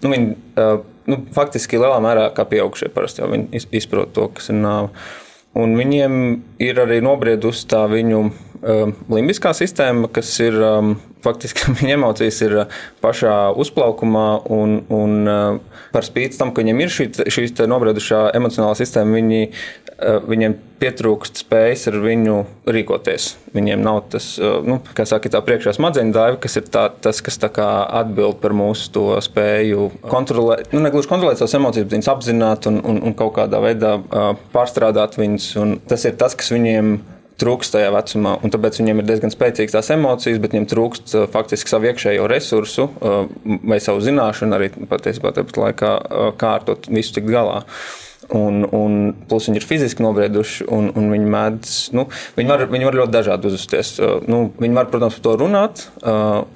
nu, viņi, uh, nu, faktiski lielā mērā kā pieaugušie parasti jau izprot to, kas ir nāve. Un viņiem ir arī nobriedusi tā viņu limbiskā sistēma, kas ir um, faktiski [LAUGHS] viņa emocijas ir pašā uzplaukumā, un, un uh, par spīti tam, ka viņiem ir šī, šī nobriedušā emocionālā sistēma, viņi, uh, viņiem pietrūkst spējas ar viņu rīkoties. Viņiem nav tas, uh, nu, kā saka, tā priekšā smadzeņu daiva, kas ir tā, tas, kas tā atbild par mūsu to spēju kontrolēt, nu, negluži kontrolēt savas emocijas, bet viņas apzināt un, un, un kaut kādā veidā uh, pārstrādāt viņas. Tas ir tas, kas viņiem trūkst tajā vecumā, un tāpēc viņiem ir diezgan spēcīgas tās emocijas, bet viņiem trūkst uh, faktiski savu iekšējo resursu uh, vai savu zināšanu arī patiesībā tāpat laikā, kā ar to visu tikt galā. Un, un plus viņi ir fiziski nobrieduši, un, un viņi mēdz, nu, viņi var, viņi var ļoti dažādi uzvesties. Nu, viņi var, protams, par to runāt,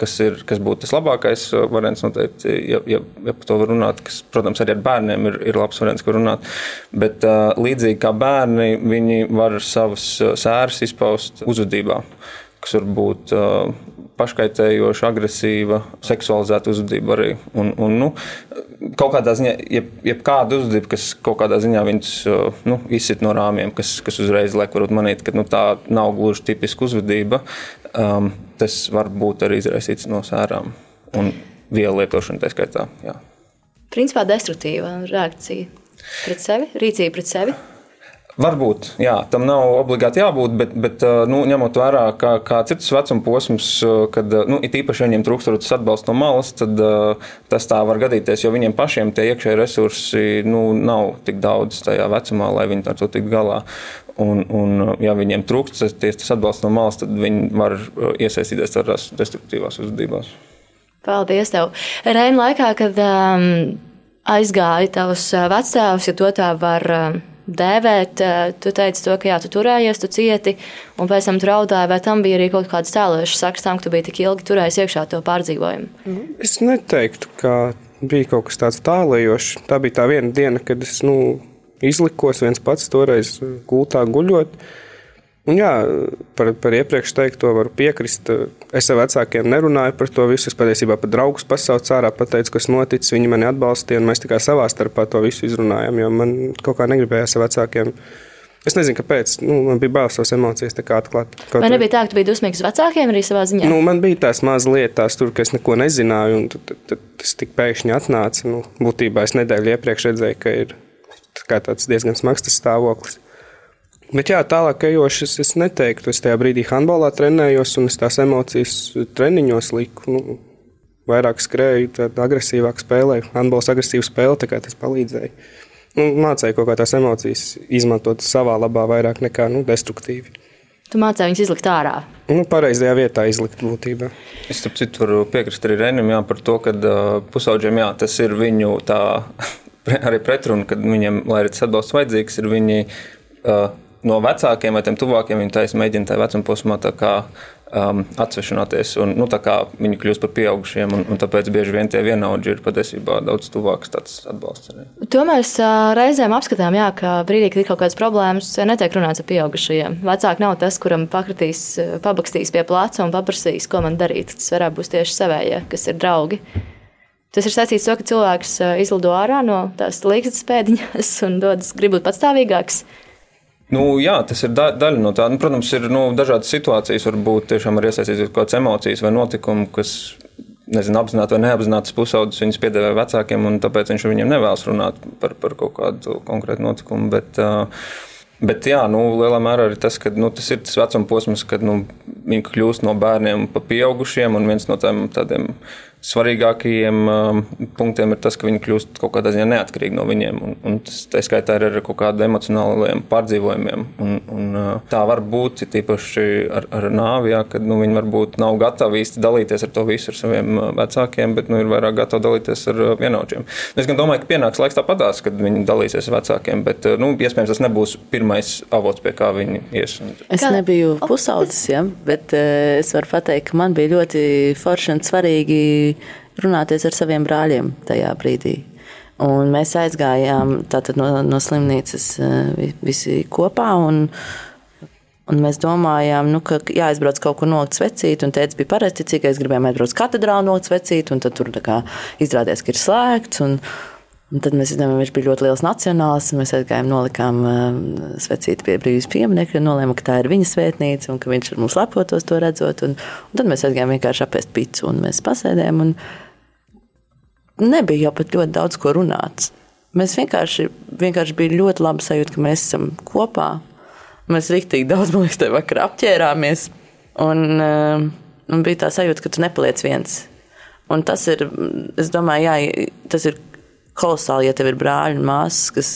kas, ir, kas būtu tas labākais variants noteikti, ja, ja, ja par to var runāt, kas, protams, arī ar bērniem ir, ir labs variants, ko runāt. Bet līdzīgi kā bērni, viņi var savas sēras izpaust uzvedībā kas var būt uh, paškaitējoša, agresīva, seksualizēta uzvedība arī. Un, un, nu, kaut kādā ziņā, jeb, jebkāda uzvedība, kas kaut kādā ziņā viņus uh, nu, izsit no rāmjiem, kas, kas uzreiz liek manīt, ka nu, tā nav gluži tipiska uzvedība, um, tas var būt arī izraisīts no sērām un vielu lietošana tā skaitā. Jā. Principā destruktīva reakcija pret sevi, rīcība pret sevi. Varbūt, jā, tam nav obligāti jābūt, bet, bet nu, ņemot vērā, kā, kāds ir tas vecuma posms, kad nu, it īpaši viņiem trūkst tas atbalsts no malas, tad tas tā var gadīties, jo viņiem pašiem tie iekšēji resursi nu, nav tik daudz tajā vecumā, lai viņi ar to tiktu galā. Un, un, ja viņiem trūkst tas atbalsts no malas, tad viņi var iesaistīties tādās destruktīvās uzvedībās. Paldies! Tev. Reina laikā, kad um, aizgāja tavs vecāks, ja to tā var. Um, dēvēt. Tu teici to, ka jā, tu turējies, tu cieti, un pēc tam raudāji, vai tam bija arī kaut kādas tēlošas sakas tam, ka tu biji tik ilgi turējis iekšā to pārdzīvojumu? Nu, es neteiktu, ka bija kaut kas tāds tālējošs. Tā bija tā viena diena, kad es nu, izlikos viens pats toreiz gultā guļot. Un jā, par, par iepriekš teikto varu piekrist. Es ar vecākiem nerunāju par to visu. Es patiesībā pat draugus pasaucu ārā, pateicu, kas noticis. Viņi mani atbalstīja, un mēs tikai savā starpā to visu izrunājām. Jo man kaut kā negribējās ar vecākiem. Es nezinu, kāpēc. Nu, man bija bail savas emocijas atklāt. Vai nebija tā, ka tu biji dusmīgs uz vecākiem arī savā ziņā? Nu, man bija tās mazas lietas, tur, ka es neko nezināju, un tad, tad, tad tas tik pēkšņi atnāca. Nu, būtībā es nedēļu iepriekš redzēju, ka ir tā tāds diezgan smags stāvoklis. Bet jā, tālāk ejoši es, es neteiktu. Es tajā brīdī handbolā trenējos, un es tās emocijas treniņos liku. Nu, vairāk skrēju, tad agresīvāk spēlēju. Handbols agresīvu spēli, tā kā tas palīdzēja. Nu, mācīju kaut kā tās emocijas izmantot savā labā vairāk nekā nu, destruktīvi. Tu mācīji viņus izlikt ārā. Nu, pareizajā vietā izlikt būtībā. Es tam citu varu piekrist arī Renim jā, par to, ka uh, pusauģiem jā, tas ir viņu tā, [LAUGHS] arī pretruna, kad viņiem, lai arī tas atbalsts vajadzīgs, ir viņi. Uh, no vecākiem vai tuvākiem viņi taisa mēģina tajā vecuma posmā um, atsvešināties. Un, nu, viņi kļūst par pieaugušiem, un, un tāpēc bieži vien tie vienaudži ir patiesībā daudz tuvāks tāds atbalsts. Arī. To mēs uh, reizēm apskatām, jā, ka brīdī, kad ir kaut kādas problēmas, netiek runāts ar pieaugušajiem. Vecāki nav tas, kuram pakritīs, pabakstīs pie plāca un paprasīs, ko man darīt. Tas varētu būt tieši savējie, kas ir draugi. Tas ir saistīts ar to, ka cilvēks izlido ārā no tās līgas pēdiņas un dodas, grib būt patstāvīgāks. Nu, jā, tas ir da daļa no tā. Nu, protams, ir nu, dažādas situācijas, varbūt tiešām ir iesaistīts kaut kādas emocijas vai notikumi, kas nezinu, apzināti vai neapzināti pusaudzis viņus piedāvā vecākiem, un tāpēc viņš viņiem nevēlas runāt par, par kaut kādu konkrētu notikumu. Bet, uh, Bet jā, nu, lielā mērā arī tas, ka nu, tas ir tas vecuma posms, kad nu, viņi kļūst no bērniem pa pieaugušiem, un viens no tādiem, tādiem svarīgākajiem um, punktiem ir tas, ka viņi kļūst kaut kādā ziņā neatkarīgi no viņiem. Un, un tas tā skaitā ir ar kaut kādiem emocionāliem pārdzīvojumiem. Un, un, uh, tā var būt tīpaši ar, ar nāvi, jā, kad nu, viņi varbūt nav gatavi īsti dalīties ar to visu ar saviem uh, vecākiem, bet nu, ir vairāk gatavi dalīties ar uh, vienaudžiem. Es gan domāju, ka pienāks laiks tāpatās, kad viņi dalīsies ar vecākiem, bet nu, iespējams tas nebūs pirmais avots, pie kā viņi ies. Es nebiju pusaudzis, ja, bet es varu pateikt, ka man bija ļoti forši un svarīgi runāties ar saviem brāļiem tajā brīdī. Un mēs aizgājām no, no slimnīcas eh, visi kopā. Un, un mēs domājām, nu, ka jāaizbrauc kaut kur nolikt svecīt. Un tēvs bija pareizticīgais, gribējām aizbraukt katedrālē nolikt svecīt. Tad tur kā, izrādījās, ka ir slēgts. Un, Un tad mēs zinām, viņš bija ļoti liels nacionāls. Mēs aizgājām, nolikām uh, svecīti pie brīvības pieminiekta, nolēmām, ka tā ir viņa svētnīca un ka viņš ar mums lepotos to redzot. Un, un tad mēs aizgājām vienkārši apēst picu un mēs pasēdējām. Un nebija jau pat ļoti daudz ko runāt. Mēs vienkārši, vienkārši bija ļoti labi sajūta, ka mēs esam kopā. Mēs rīktīgi daudz, man liekas, tajā vakarā apģērāmies. Un, uh, un bija tā sajūta, ka tu nepaliec viens. Un tas ir, es domāju, jā, tas ir kolosāli, ja tev ir brāļi un māsas, kas,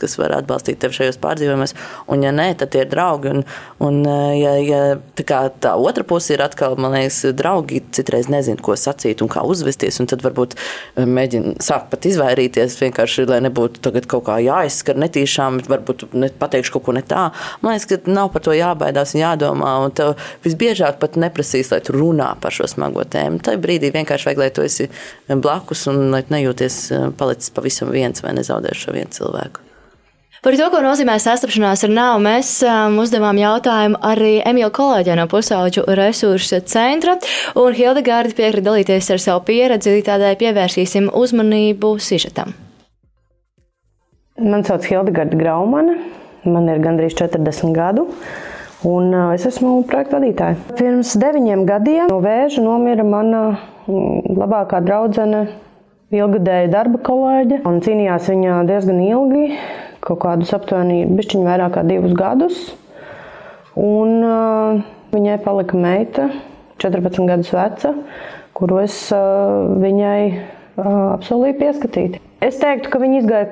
kas var atbalstīt tevi šajos pārdzīvojumos. Un, ja nē, tad tie ir draugi. Un, un ja, ja tā, tā otra puse ir atkal, man liekas, draugi citreiz nezina, ko sacīt un kā uzvesties. Un tad varbūt eh, mēģina sākt pat izvairīties vienkārši, lai nebūtu kaut kā jāizskar netīšām, varbūt pateikšu kaut ko ne tā. Man liekas, ka nav par to jābaidās un jādomā. Un tev visbiežāk pat neprasīs, lai tu runā par šo smago tēmu. Tajā brīdī vienkārši vajag, lai tu esi blakus un lai nejūties eh, palicis palicis pavisam viens vai nezaudējis šo vienu cilvēku. Par to, ko nozīmē sastapšanās ar nāvu, mēs um, uzdevām jautājumu arī Emīļa kolēģiem no Pusauģu resursu centra, un Hildegārda piekrita dalīties ar savu pieredzi, tādēļ pievērsīsim uzmanību sižetam. Man sauc Hildegārda Graumana, man ir gandrīz 40 gadu. Un uh, es esmu projekta vadītāja. Pirms deviņiem gadiem no vēža nomira mana mm, labākā draudzene ilgadēja darba kolēģe un cīnījās viņa diezgan ilgi, kaut kādus aptuveni bišķiņu vairāk kā divus gadus. Un uh, viņai palika meita, 14 gadus veca, kuru es uh, viņai uh, apsolīju pieskatīt. Es teiktu, ka viņa izgāja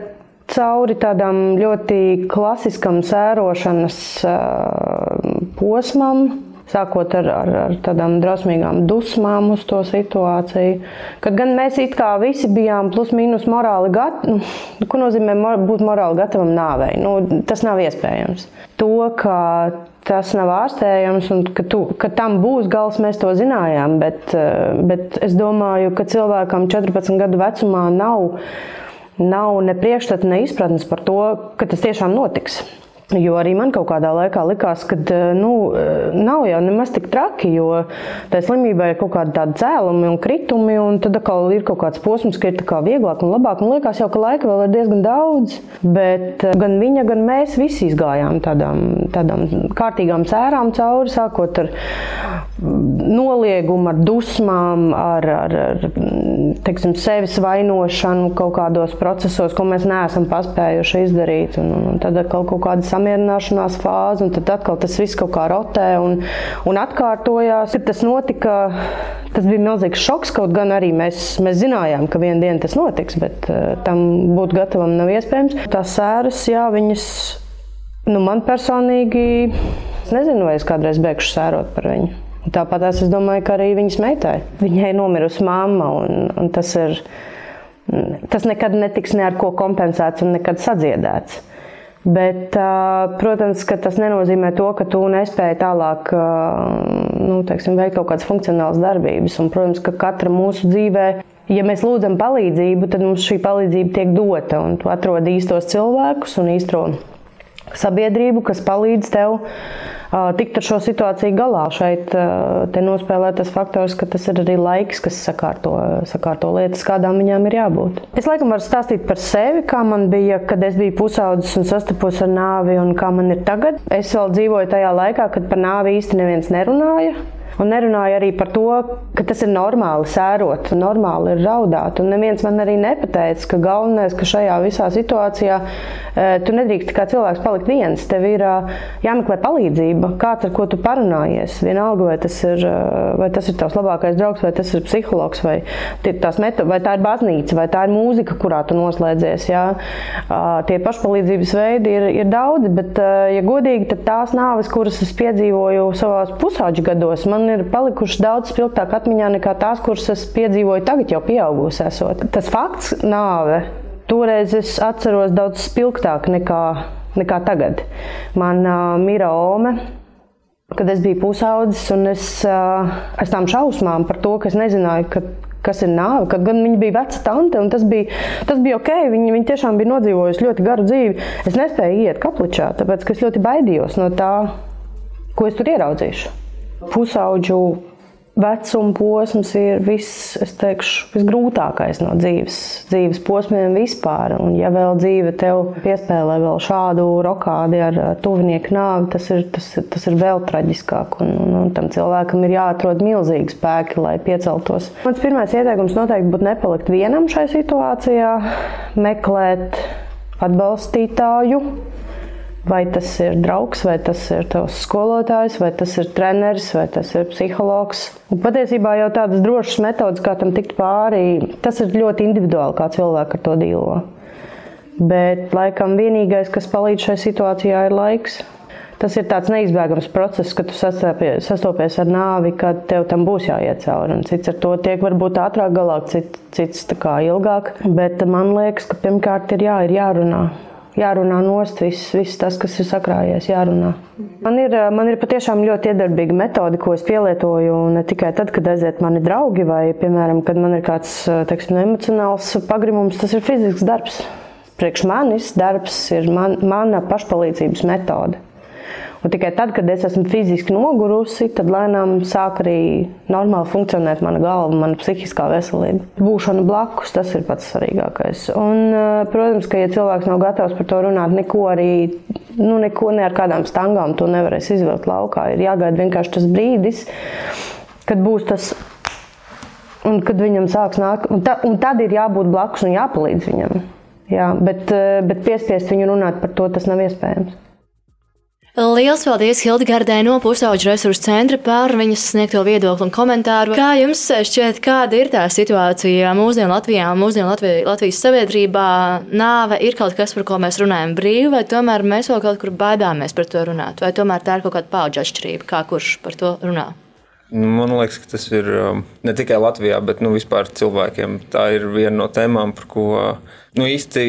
cauri tādam ļoti klasiskam sērošanas uh, posmam, sākot ar, ar, ar tādām drausmīgām dusmām uz to situāciju. Kad gan mēs it kā visi bijām plus mīnus morāli gatavi, nu, ko nozīmē būt morāli gatavam nāvei? Nu, tas nav iespējams. To, ka tas nav ārstējams un ka, tu, ka tam būs gals, mēs to zinājām, bet, bet es domāju, ka cilvēkam 14 gadu vecumā nav, nav ne priekšstata, ne izpratnes par to, ka tas tiešām notiks. Jo arī man kaut kādā laikā likās, ka eh, nu, eh, nav jau nemaz tik traki, jo tā slimība ir kaut kāda tāda cēlumi un kritumi, un tad atkal ir kaut kāds posms, ka ir vieglāk un labāk. Man liekas, jau, ka laika vēl ir diezgan daudz, bet eh, gan viņa, gan mēs visi izgājām tādām, tādām kārtīgām cērām cauri, sākot ar noliegumu, ar dusmām, ar, ar, ar teiksim, sevis vainošanu kaut kādos procesos, ko mēs neesam paspējuši izdarīt. Un, un tad kaut kādas samierināšanās fāzi, un tad atkal tas viss kaut kā rotē un, un atkārtojās. Kad tas notika, tas bija milzīgs šoks. Kaut gan arī mēs, mēs zinājām, ka vienā dienā tas notiks, bet uh, tam būt gatavam nav iespējams. Tās sēras, jā, viņas nu, man personīgi, es nezinu, vai es kādreiz beigšu sērot par viņu. Tāpat es domāju, ka arī viņas meitai. Viņai nomirusi mamma, un, un tas ir. Tas nekad netiks ne ar ko kompensēts un nekad sadziedēts. Bet, protams, tas nenozīmē to, ka tu nespēji tālāk nu, teiksim, veikt kaut kādas funkcionālas darbības. Un, protams, ka katra mūsu dzīvē, ja mēs lūdzam palīdzību, tad mums šī palīdzība tiek dota. Tu atrod īstos cilvēkus un īsto sabiedrību, kas palīdz tev tikt ar šo situāciju galā. Šeit nospēlē tas faktors, ka tas ir arī laiks, kas sakārto, sakārto lietas, kādām viņām ir jābūt. Es laikam varu stāstīt par sevi, kā man bija, kad es biju pusaudzis un sastapos ar nāvi, un kā man ir tagad. Es vēl dzīvoju tajā laikā, kad par nāvi īsti neviens nerunāja. Un nerunāju arī par to, ka tas ir normāli sērot, normāli ir raudāt. Un neviens man arī nepateica, ka galvenais, ka šajā visā situācijā e, tu nedrīkst kā cilvēks palikt viens. Tev ir jāmeklē palīdzība, kāds ar ko tu parunājies. Vienalga, vai tas ir, vai tas ir tavs labākais draugs, vai tas ir psihologs, vai, meto, vai tā ir baznīca, vai tā ir mūzika, kurā tu noslēdzies. Jā. Tie pašpalīdzības veidi ir, ir daudzi, bet, ja godīgi, tad tās nāves, kuras es piedzīvoju savās pusauģu gados, man man ir palikušas daudz spilgtāk atmiņā nekā tās, kuras es piedzīvoju tagad, jau pieaugusi esot. Tas fakts, nāve, toreiz es atceros daudz spilgtāk nekā, nekā tagad. Man uh, mira Ome. Kad es biju pusaudzis, un es uh, ar tām šausmām par to, ka es nezināju, ka, kas ir nāve. Kad gan viņa bija veca tante, un tas bija, tas bija ok, viņa, viņa tiešām bija nodzīvojusi ļoti garu dzīvi. Es nespēju iet kapličā, tāpēc es ļoti baidījos no tā, ko es tur ieraudzīšu pusauģu vecuma posms ir viss, teikšu, visgrūtākais no dzīves, dzīves posmiem vispār. Un, ja vēl dzīve tev piespēlē vēl šādu rokādi ar tuvinieku nāvi, tas ir, tas, tas ir vēl traģiskāk. Un, un, un tam cilvēkam ir jāatrod milzīgi spēki, lai pieceltos. Mans pirmais ieteikums noteikti būtu nepalikt vienam šai situācijā, meklēt atbalstītāju Vai tas ir draugs, vai tas ir tavs skolotājs, vai tas ir treneris, vai tas ir psihologs. Un patiesībā jau tādas drošas metodas, kā tam tikt pāri, tas ir ļoti individuāli, kā cilvēks ar to dīlo. Bet laikam vienīgais, kas palīdz šai situācijā, ir laiks. Tas ir tāds neizbēgams process, kad tu sastopies ar nāvi, kad tev tam būs jāiet cauri. Cits ar to tiek varbūt ātrāk galā, cits, cits ilgāk. Bet man liekas, ka pirmkārt ir, jā, ir jārunā jārunā nost viss, viss tas, kas ir sakrājies, jārunā. Man ir, man ir patiešām ļoti iedarbīga metode, ko es pielietoju ne tikai tad, kad aiziet mani draugi, vai, piemēram, kad man ir kāds teiksim, emocionāls pagrimums, tas ir fizisks darbs. Priekš manis darbs ir man, mana pašpalīdzības metode. Un tikai tad, kad es esmu fiziski nogurusi, tad lēnām sāk arī normāli funkcionēt mana galva, mana psihiskā veselība. Būšana blakus, tas ir pats svarīgākais. Un, eh, protams, ka, ja cilvēks nav gatavs par to runāt, neko arī, nu, neko ne ar kādām stangām to nevarēs izvilkt laukā. Ir jāgaida vienkārši tas brīdis, kad būs tas un kad viņam sāks nākt, un, ta, un tad ir jābūt blakus un jāpalīdz viņam. Jā, bet, eh, bet piespiest viņu runāt par to, tas nav iespējams. Lielas paldies Hildegardai no Pusauģu resursu centra par viņas sniegto viedokli un komentāru. Kā jums šķiet, kāda ir tā situācija mūsdienu Latvijā un mūsdienu Latvijas, Latvijas sabiedrībā? Nāve ir kaut kas, par ko mēs runājam brīvi, vai tomēr mēs vēl kaut kur baidāmies par to runāt, vai tomēr tā ir kaut kāda paudžu atšķirība, kā kurš par to runā? Man liekas, ka tas ir um, ne tikai Latvijā, bet nu, vispār cilvēkiem. Tā ir viena no tēmām, par ko nu, īsti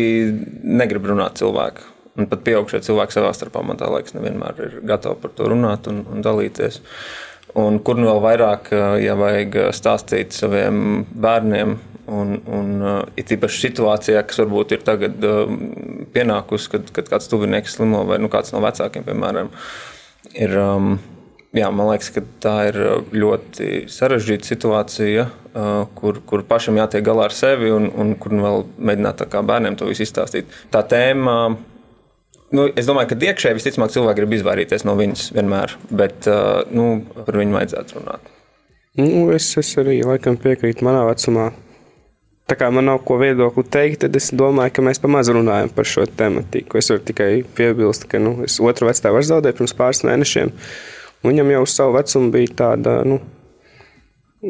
negrib runāt cilvēki. Un pat pieaugušie cilvēki savā starpā, man liekas, nevienmēr ir gatavi par to runāt un, un dalīties. Un kur nu vēl vairāk, ja vajag stāstīt saviem bērniem, un, un it īpaši situācijā, kas varbūt ir tagad pienākusi, kad, kad kāds tuvinieks slimo vai nu, kāds no vecākiem, piemēram, ir. Jā, man liekas, ka tā ir ļoti sarežģīta situācija, kur, kur pašam jātiek galā ar sevi un, un kur nu vēl mēģināt bērniem to visu izstāstīt. Tā tēma Nu, es domāju, ka iekšēji visticamāk cilvēki grib izvairīties no viņas vienmēr, bet uh, nu, par viņu vajadzētu runāt. Nu, es, es arī laikam piekrītu manā vecumā. Tā kā man nav ko viedokli teikt, tad es domāju, ka mēs pamazs runājam par šo tematiku. Es varu tikai piebilst, ka nu, es otru vecāku zaudēju pirms pāris mēnešiem. Viņam jau uz savu vecumu bija tāda nu,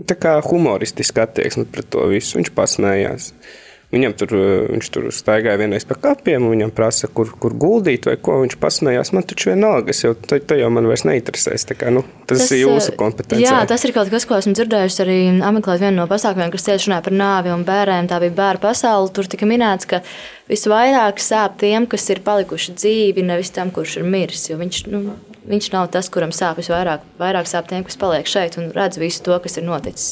tā humoristiska attieksme pret to visu. Viņš pasmējās. Viņam tur, eh, viņš tur staigāja vienreiz pa kapiem, un viņam prasa, kur, kur guldīt vai ko. Viņš pasmējās, man taču vienalga, es jau tā jau man vairs neinteresēs. Kā, nu, tas, tas ir jūsu eh, kompetence. Jā, tas ir kaut kas, ko esmu dzirdējusi arī apmeklējot vienu no pasākumiem, kas tieši runāja par nāvi un bērniem. Tā bija bērnu pasaule. Tur tika minēts, ka visvairāk sāp tiem, kas ir palikuši dzīvi, nevis tam, kurš ir miris. Jo viņš, nu, Viņš nav tas, kuram sāp visvairāk. Vairāk sāp tiem, kas paliek šeit un redz visu to, kas ir noticis.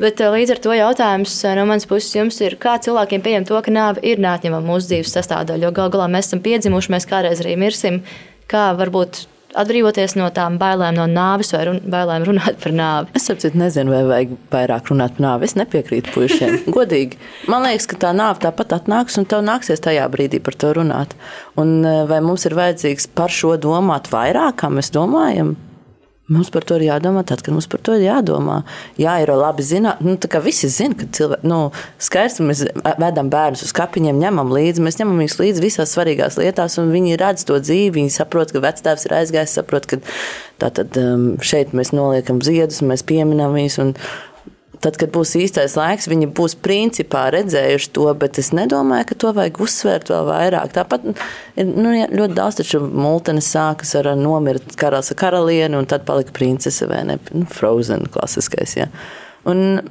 Bet eh, līdz ar to jautājums eh, no manas puses jums ir, kā cilvēkiem pieņemt to, ka nāve ir neatņemama mūsu dzīves sastāvdaļa. Jo gal galā mēs esam piedzimuši, mēs kādreiz arī mirsim. Kā varbūt atbrīvoties no tām bailēm no nāves vai run, bailēm runāt par nāvi? Es saprotu, nezinu, vai vajag vairāk runāt par nāvi. Es nepiekrītu puišiem. [LAUGHS] Godīgi. Man liekas, ka tā nāve tāpat atnāks un tev nāksies tajā brīdī par to runāt. Un eh, vai mums ir vajadzīgs par šo domāt vairāk, kā mēs domājam? Mums par to ir jādomā, tad, kad mums par to ir jādomā. Jā, ir labi zināt, nu, ka visi zina, ka cilvēki, nu, skaisti mēs vedam bērnus uz kapiņiem, ņemam līdzi, mēs ņemam viņus līdzi visās svarīgās lietās, un viņi redz to dzīvi, viņi saprot, ka vectēvs ir aizgājis, saprot, ka tātad um, šeit mēs noliekam ziedus, mēs pieminam viņus, un tad, kad būs īstais laiks, viņi būs principā redzējuši to, bet es nedomāju, ka to vajag uzsvērt vēl vairāk. Tāpat ir nu, ļoti daudz, taču multenes sākas ar nomirt karalis ar karalieni, un tad palika princese vai ne? Nu, Frozen klasiskais. Ja. Un,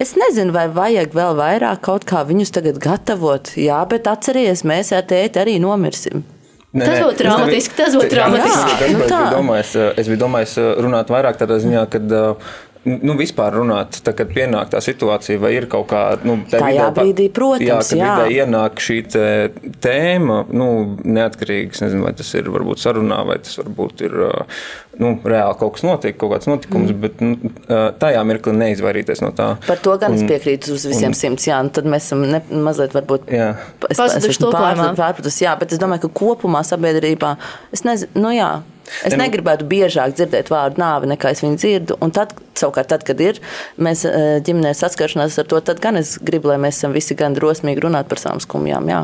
Es nezinu, vai vajag vēl vairāk kaut kā viņus tagad gatavot. Jā, bet atcerieties, mēs ar tēti arī nomirsim. Nē, tas būtu traumatiski. Tas būtu traumatiski. Jā, jā, nu es, biju domājis, es biju domājis runāt vairāk tādā ziņā, kad uh, nu, vispār runāt, tā, kad pienāk tā situācija, vai ir kaut kā nu, tajā vidē, brīdī, protams, jā, kad jā. vidē ienāk šī tēma, nu, neatkarīgs, nezinu, vai tas ir varbūt sarunā, vai tas varbūt ir nu, reāli kaut kas notiek, kaut kāds notikums, mm. bet nu, tajā mirklī neizvairīties no tā. Par to gan un, es piekrītu uz visiem un, simts, jā, nu tad mēs esam ne, mazliet varbūt. Pārpratus, jā, bet es domāju, ka kopumā sabiedrībā, es nezinu, nu jā, Es ne, negribētu biežāk dzirdēt vārdu nāve, nekā es viņu dzirdu. Un tad, savukārt, tad, kad ir mēs ģimenē saskaršanās ar to, tad gan es gribu, lai mēs esam visi gan drosmīgi runāt par savām skumjām. Jā.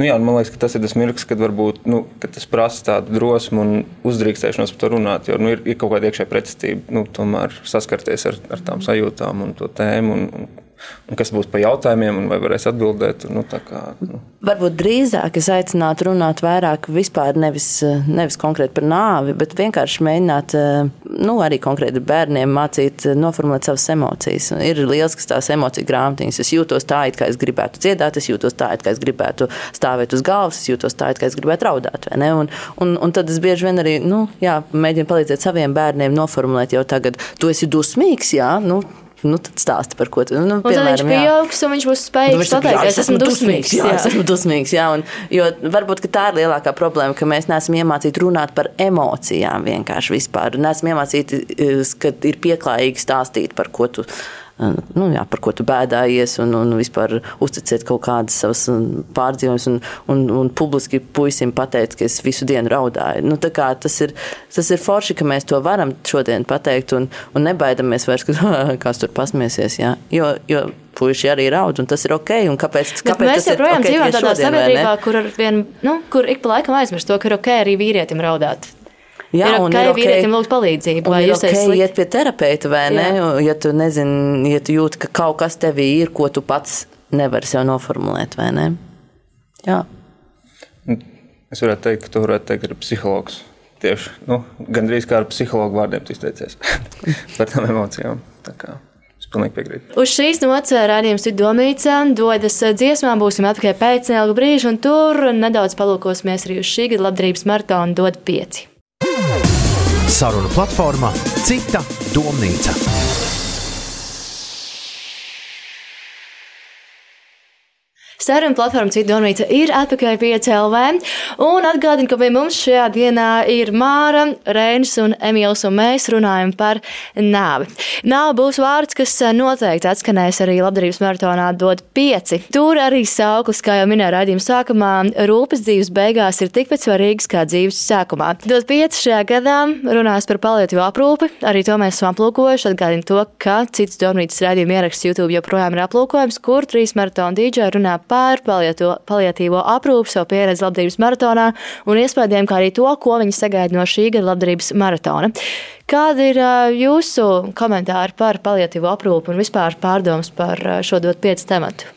Nu jā, man liekas, tas ir tas mirklis, kad, varbūt, nu, kad tas prasa tādu drosmu un uzdrīkstēšanos par to runāt. Jo nu, ir, ir kaut kāda iekšējā pretestība, nu, tomēr saskarties ar, ar tām sajūtām un to tēmu. Un, un, un kas būs pa jautājumiem, un vai varēs atbildēt. Nu, kā, nu. Varbūt drīzāk es aicinātu runāt vairāk vispār nevis, nevis konkrēti par nāvi, bet vienkārši mēģināt nu, arī konkrēti bērniem mācīt noformulēt savas emocijas. Ir liels, kas tās emociju grāmatiņas. Es jūtos tā, it kā es gribētu dziedāt, es jūtos tā, it kā es gribētu stāvēt uz galvas, es jūtos tā, it kā es gribētu raudāt. Un, un, un tad es bieži vien arī nu, jā, mēģinu palīdzēt saviem bērniem noformulēt jau tagad, tu esi dusmīgs, jā, nu, Nu, tad stāsti par ko tu nu, piemēram, viņš pieaugs un viņš būs spējīgs nu, pateikt, es esmu dusmīgs. Jā, jā. es esmu dusmīgs. Jā, un, jo varbūt tā ir lielākā problēma, ka mēs neesam iemācīti runāt par emocijām vienkārši vispār. Neesam iemācīti, eh, ka ir pieklājīgi stāstīt par ko tu nu, jā, par ko tu bēdājies, un, un vispār uzticēt kaut kādas savas pārdzīvojumus, un, un, un publiski puisim pateikt, ka es visu dienu raudāju. Nu, tas, ir, tas ir forši, ka mēs to varam šodien pateikt, un, un nebaidamies vairs, ka [LAUGHS] kāds tur pasmiesies. Jā. Jo, jo puiši arī raud, un tas ir ok. Kāpēc, kāpēc mēs joprojām okay dzīvojam tādā sabiedrībā, kur, vien, nu, kur ik pa laikam aizmirst to, ka ir ok arī vīrietim raudāt. Jā, ir ok, ir okay vīrietim lūgt palīdzību. Vai jūs okay iet pie terapeita vai ne? Jā. Ja tu nezini, ja tu jūti, ka kaut kas tevī ir, ko tu pats nevari sev noformulēt, vai ne? Jā. Es varētu teikt, ka tu varētu teikt, ka ir psihologs. Tieši nu, gandrīz kā ar psihologu vārdiem izteicies [LAUGHS] par tām emocijām. Tā. Pilnīgi piekrītu. Uz šīs nots rādījums ir domīts, dodas dziesmā, būsim atpakaļ pēc ilga brīža, un tur nedaudz palūkosimies arī uz šī gada labdarības maratonu dod pieci. Saruna platformā Cita domnīca. Saruna platforma Citonīca ir atpakaļ pie CLV. Un atgādinu, ka pie mums šajā dienā ir Māra, Reinis un Emīls, un mēs runājam par nāvi. Nāve būs vārds, kas noteikti atskanēs arī labdarības maratonā dod pieci. Tur arī sauklis, kā jau minēja raidījuma sākumā, rūpes dzīves beigās ir tikpat svarīgas kā dzīves sākumā. Dod pieci šajā gadā runās par palietīvu aprūpi, arī to mēs esam aplūkojuši. Atgādinu to, ka citas domnīcas raidījuma ieraksts YouTube joprojām ir aplūkojams, kur trīs maratona dīdžai runā par paliatīvo aprūpu, savu pieredzi labdarības maratonā un iespējām, kā arī to, ko viņi sagaida no šī gada labdarības maratona. Kādi ir jūsu komentāri par paliatīvo aprūpu un vispār pārdomas par šo dot pieci tematu?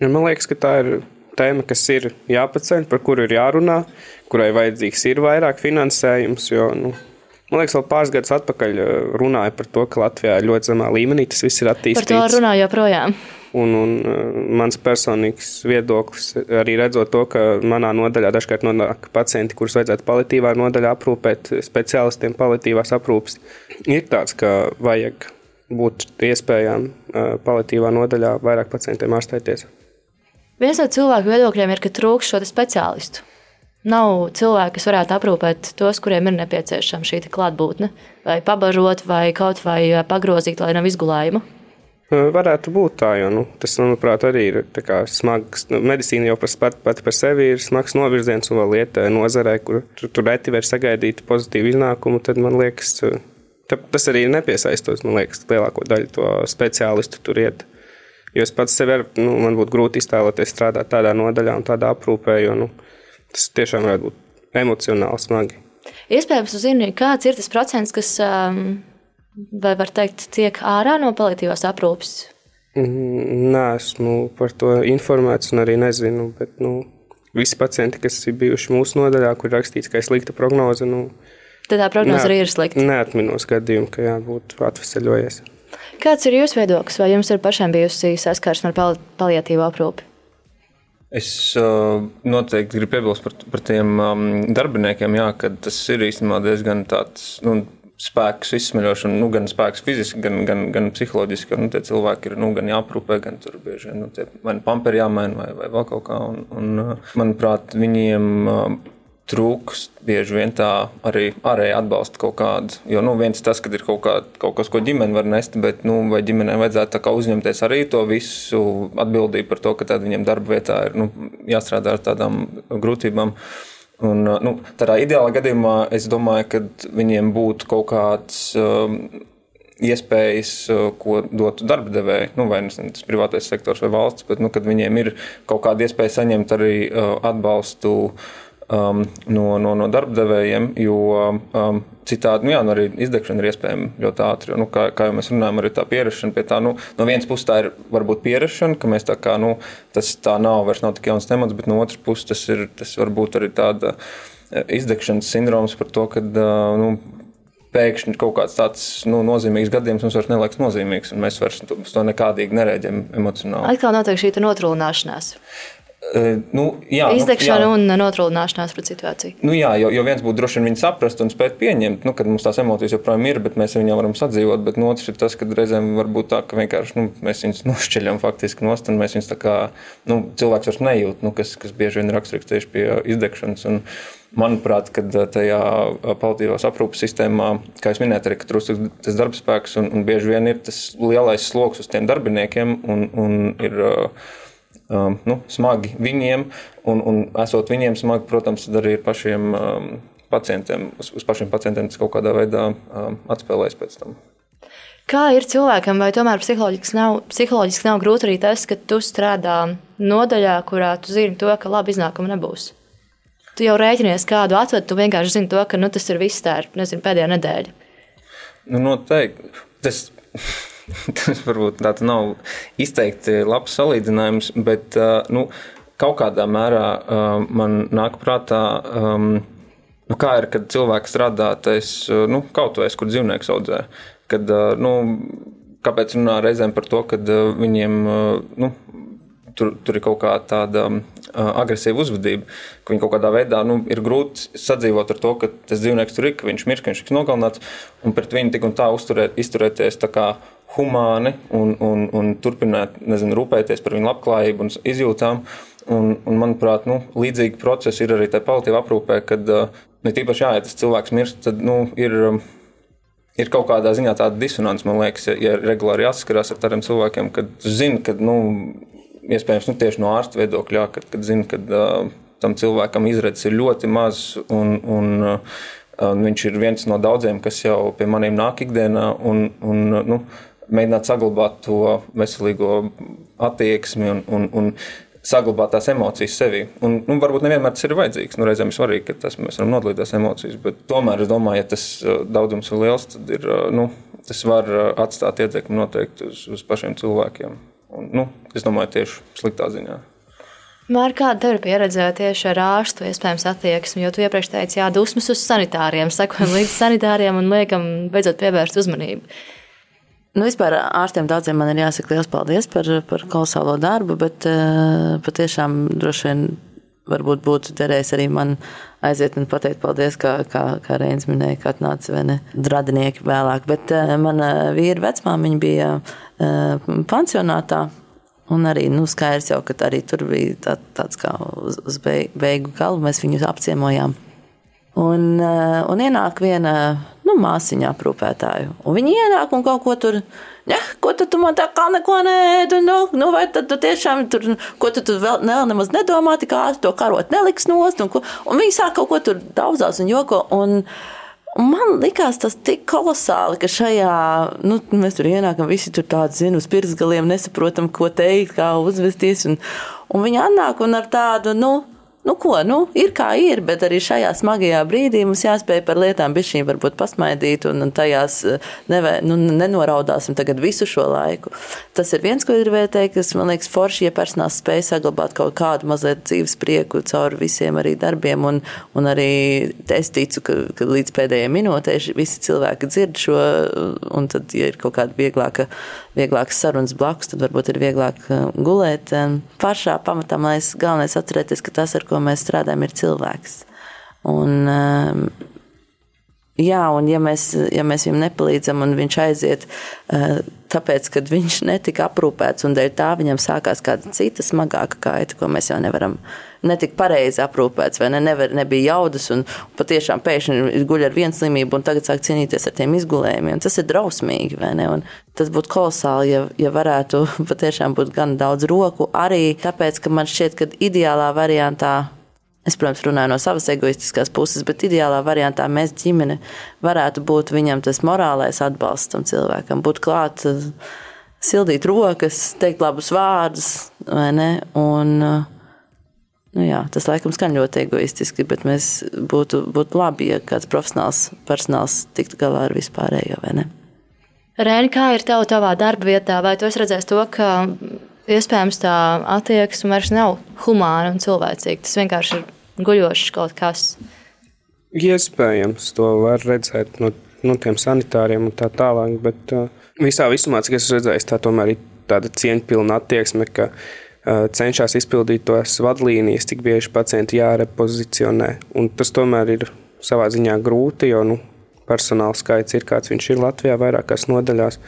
Man liekas, ka tā ir tēma, kas ir jāpaceļ, par kuru ir jārunā, kurai vajadzīgs ir vairāk finansējums. Jo, nu, man liekas, vēl pāris gadus atpakaļ runāja par to, ka Latvijā ir ļoti zemā līmenī tas viss ir attīstīts. Par to runā joprojām. Un, un uh, mans personīgs viedoklis, arī redzot to, ka manā nodaļā dažkārt nonāk pacienti, kurus vajadzētu palitīvā nodaļā aprūpēt, speciālistiem palitīvās aprūpes, ir tāds, ka vajag būt iespējām uh, palitīvā nodaļā vairāk pacientiem ārstēties. Viens no cilvēku viedokļiem ir, ka trūks šo speciālistu. Nav cilvēku, kas varētu aprūpēt tos, kuriem ir nepieciešama šī klātbūtne, vai pabažot, vai kaut vai uh, pagrozīt, lai nav izgulējuma. Varētu būt tā, jo nu, tas, manuprāt, arī ir smags. Nu, medicīna jau pat, pat par sevi ir smags novirziens, un vēl lieta nozarē, kur tur, tur reti var sagaidīt pozitīvu iznākumu. Tad man liekas, tā, tas arī ir nepiesaistos. Man liekas, lielāko daļu to speciālistu tur iet. Jo es pats sev ar, nu, man būtu grūti iztēloties strādāt tādā nodaļā un tādā aprūpē, jo nu, tas tiešām varētu būt emocionāli smagi. Iespējams, jūs zināt, kāds ir tas procents, kas. Um Vai var teikt, tiek ārā no paliatīvās aprūpes? Mm, nē, esmu par to informēts un arī nezinu. Bet, nu, visi pacienti, kas ir bijuši mūsu nodaļā, kur rakstīts, ka ir slikta prognoze, nu, tad tā prognoze arī ir slikta. Neatminos gadījumu, ka jābūt atvesaļojies. Kāds ir jūsu viedoklis? Vai jums ir pašiem bijusi saskarsme ar pal paliatīvu aprūpi? Es uh, noteikti gribu piebilst par, par tiem um, darbiniekiem, jā, ka tas ir īstenībā diezgan tāds. Nu, spēks izsmeļošana, nu, gan spēks fiziski, gan, gan, gan psiholoģiski. Nu, tie cilvēki ir nu, gan jāprūpē, gan tur bieži vien nu, nu pamperi jāmaina, vai, vai vēl kaut kā. Un, un, manuprāt, viņiem trūkst bieži vien tā arī ārēji atbalsta kaut kādu. Jo nu, viens tas, ka ir kaut, kā, kaut kas, ko ģimene var nest, bet nu, vai ģimenei vajadzētu uzņemties arī to visu atbildību par to, ka viņiem darba vietā ir nu, jāstrādā ar tādām grūtībām. Un, nu, tādā ideālā gadījumā es domāju, ka viņiem būtu kaut kāds um, iespējas, uh, ko dotu darba devēji, nu, vai nu, tas privātais sektors vai valsts, bet nu, viņiem ir kaut kāda iespēja saņemt arī uh, atbalstu uh, um, no, no, no darbdevējiem, jo um, citādi nu, jā, nu arī izdegšana ir iespējama ļoti ātri. Jo, nu, kā, kā jau mēs runājam, arī tā pierašana pie tā, nu, no vienas puses tā ir varbūt pierašana, ka mēs tā kā, nu, tas tā nav vairs nav tik jauns temats, bet no otras puses tas ir, tas varbūt arī tāda eh, izdegšanas sindroms par to, ka, nu, pēkšņi kaut kāds tāds nu, nozīmīgs gadījums mums vairs neliekas nozīmīgs, un mēs vairs uz to nekādīgi nereaģējam emocionāli. Atkal notiek šī notrūlināšanās. Nu, jā, Izdegšana nu, un notrūlināšanās pret situāciju. Nu, jā, jo, jo viens būtu droši vien viņu saprast un spēt pieņemt, nu, kad mums tās emocijas joprojām ir, bet mēs viņām varam sadzīvot. Bet no otrs ir tas, ka reizēm var būt tā, ka vienkārši nu, mēs viņus [LAUGHS] nošķeļam faktiski nost, un mēs viņus tā kā nu, cilvēks vairs nejūt, nu, kas, kas bieži vien raksturīgs tieši pie izdegšanas. Un, Manuprāt, kad tajā paliatīvās aprūpes sistēmā, kā jau minēju, arī trūkst tas darbspēks, un, un bieži vien ir tas lielais sloks uz tiem darbiniekiem, un, un ir uh, um, nu, smagi viņiem, un, un esot viņiem smagi, protams, arī ir pašiem um, pacientiem, uz, uz pašiem pacientiem tas kaut kādā veidā um, atspēlēs pēc tam. Kā ir cilvēkam, vai tomēr psiholoģiski nav, psiholoģiski nav grūti arī tas, ka tu strādā nodaļā, kurā tu zini to, ka labi iznākuma nebūs? Tu jau rēķinies kādu atved, tu vienkārši zini to, ka nu, tas ir viss tā, ir, nezinu, pēdējā nedēļa. Nu, noteikti. Tas [LAUGHS] tas varbūt tāds nav izteikti labs salīdzinājums, bet nu, kaut kādā mērā man nāk prātā. Nu, kā ir, kad cilvēks strādā tais, nu, kaut vai es, kur dzīvnieks audzē? Kad, nu, kāpēc runā reizēm par to, ka viņiem nu, tur, tur ir kaut kā tāda uh, agresīva uzvedība, ka viņi kaut kādā veidā nu, ir grūti sadzīvot ar to, ka tas dzīvnieks tur ir, ka viņš mirst, ka viņš tiks nogalināts, un pret viņu tik un tā uzturēt, izturēties tā kā humāni un, un, un turpināt nezinu, rūpēties par viņu labklājību un izjūtām. Un, un, manuprāt, nu, līdzīgi procesi ir arī tajā paliatīvā aprūpē, kad ne tīpaši jā, ja tas cilvēks mirst, tad nu, ir, ir kaut kādā ziņā tāda disonance, man liekas, ja, ja regulāri jāsaskarās ar tādiem cilvēkiem, kad zina, ka nu, iespējams, nu, tieši no ārsta viedokļa, kad, kad zina, ka uh, tam cilvēkam izredzes ir ļoti maz un, un uh, viņš ir viens no daudziem, kas jau pie maniem nāk ikdienā. Un, un, nu, Mēģināt saglabāt to veselīgo attieksmi un, un, un saglabāt tās emocijas sevī. Un, nu, varbūt nevienmēr tas ir vajadzīgs. Nu, reizēm ir svarīgi, ka tas, mēs varam nodalīt tās emocijas, bet tomēr es domāju, ja tas daudzums ir liels, tad ir, nu, tas var atstāt ietekmi noteikti uz, uz pašiem cilvēkiem. Un, nu, es domāju, tieši sliktā ziņā. Mārķis, kāda tev ir pieredze tieši ar ārstu iespējams attieksmi? Jo tu iepriekš teici, jā, dusmas uz sanitāriem, [LAUGHS] sekojam līdz sanitāriem un liekam beidzot pievērst uzmanību. Nu, vispār ārstiem daudziem man ir jāsaka liels paldies par, par kolosālo darbu, bet uh, patiešām droši vien varbūt būtu derējis arī man aiziet un pateikt paldies, kā, kā, kā Reins minēja, ka atnāca vai ne radinieki vēlāk. Bet uh, mana vīra vecmāmiņa bija uh, pansionātā. Un arī nu, skaidrs jau, ka arī tur bija tā, tāds kā uz, uz beigu galu. Mēs viņus apciemojām. Un, uh, un ienāk viena nu, māsiņa aprūpētāju. Un viņi ienāk un kaut ko tur Ja, ko tu, tu man tā kā neko nēdi? Nu, nu, vai tad tu tiešām tur, ko tu, tu vēl ne, nemaz nedomā, kā to karot neliks nost? Un, ko, un viņi sāk kaut ko tur daudzās un joko. Un, Un man likās tas tik kolosāli, ka šajā, nu, mēs tur ienākam, visi tur tādi zina, uz pirksgaliem nesaprotam, ko teikt, kā uzvesties. Un, un viņi atnāk un ar tādu, nu, nu, ko, nu, ir kā ir, bet arī šajā smagajā brīdī mums jāspēj par lietām bišķīm varbūt pasmaidīt un, un tajās eh, nevē, nu, nenoraudāsim tagad visu šo laiku. Tas ir viens, ko gribēju teikt, kas man liekas forši, ja personāls spēj saglabāt kaut kādu mazliet dzīves prieku caur visiem arī darbiem un, un arī es ticu, ka, ka līdz pēdējai minūtei visi cilvēki dzird šo un tad, ja ir kaut kāda vieglāka vieglākas sarunas blakus, tad varbūt ir vieglāk uh, gulēt. Pašā pamatā man liekas, galvenais atcerēties, ka tas, ar ko mēs strādājam, ir cilvēks. Un, um, Jā, un ja mēs, ja mēs viņam nepalīdzam, un viņš aiziet, eh, tāpēc, ka viņš netika aprūpēts, un dēļ tā viņam sākās kāda cita smagāka kaita, ko mēs jau nevaram netika pareizi aprūpēts, vai ne, nevar, nebija jaudas, un, patiešām pēkšņi guļ ar vienu slimību, un tagad sāk cīnīties ar tiem izgulējumiem. Tas ir drausmīgi, vai ne? Un tas būtu kolosāli, ja, ja varētu [LAUGHS] patiešām būt gan daudz roku, arī tāpēc, ka man šķiet, ka ideālā variantā Es, protams, runāju no savas egoistiskās puses, bet ideālā variantā mēs ģimene varētu būt viņam tas morālais atbalsts tam cilvēkam, būt klāt, sildīt rokas, teikt labus vārdus, vai ne? Un, nu jā, tas laikam skan ļoti egoistiski, bet mēs būtu, būtu labi, ja kāds profesionāls personāls tiktu galā ar vispārējo? Rēni, kā ir tev tavā darba vietā? Vai tu esi redzējis to, ka iespējams tā attieksme vairs nav humāna un cilvēcīga? Tas vienkārši ir guļošs kaut kas. Iespējams, to var redzēt no, no tiem sanitāriem un tā tālāk, bet uh, visā visumā, cik es redzēju, tā tomēr ir tāda cieņpilna attieksme, ka uh, cenšas izpildīt tos vadlīnijas, cik bieži pacienti jārepozicionē. Un tas tomēr ir savā ziņā grūti, jo nu, personāla skaits ir kāds viņš ir Latvijā vairākās nodaļās.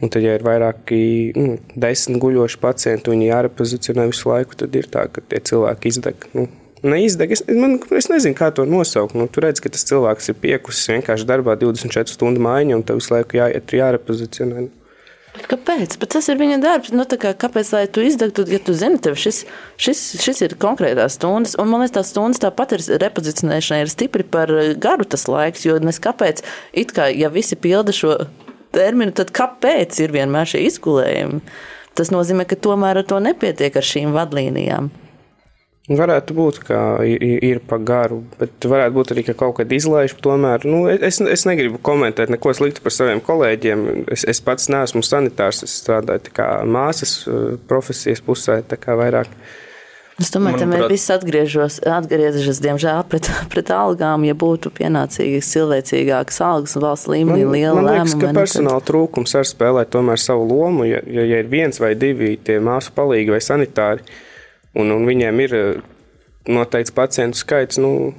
Un tad, ja ir vairāki nu, desmit guļoši pacienti, viņi jārepozicionē visu laiku, tad ir tā, ka tie cilvēki izdeg. Nu, neizdeg. Es, man, es nezinu, kā to nosaukt. Nu, tur redz, ka tas cilvēks ir piekusis vienkārši darbā 24 stundu maiņa, un tev visu laiku jāiet, jārepozicionē. Kāpēc? Bet tas ir viņa darbs. Nu, kā, kāpēc lai tu izdegtu, ja tu zini, tev šis, šis, šis ir konkrētās stundas? Un man liekas, tās stundas tāpat ir repozicionēšanai ir stipri par garu tas laiks. Jo nes kāpēc, it kā, ja visi pilda šo terminu, tad kāpēc ir vienmēr šie izgulējumi? Tas nozīmē, ka tomēr ar to nepietiek ar šīm vadlīnijām. Varētu būt, ka ir pa garu, bet varētu būt arī, ka kaut kad izlaiž. Tomēr nu, es, es negribu komentēt neko sliktu par saviem kolēģiem. Es, es pats neesmu sanitārs, es strādāju kā māsas eh, profesijas pusē, tā kā vairāk. Es domāju, ka mēs visi atgriežos, atgriežas, diemžēl, pret, pret algām, ja būtu pienācīgas, cilvēcīgākas algas un valsts līmenī man, liela man liekas, lēmuma. ka personāla trūkums arī spēlē tomēr savu lomu. Ja, ja, ja ir viens vai divi tie māsu palīgi vai sanitāri, un, un viņiem ir eh, noteikts pacientu skaits. Nu,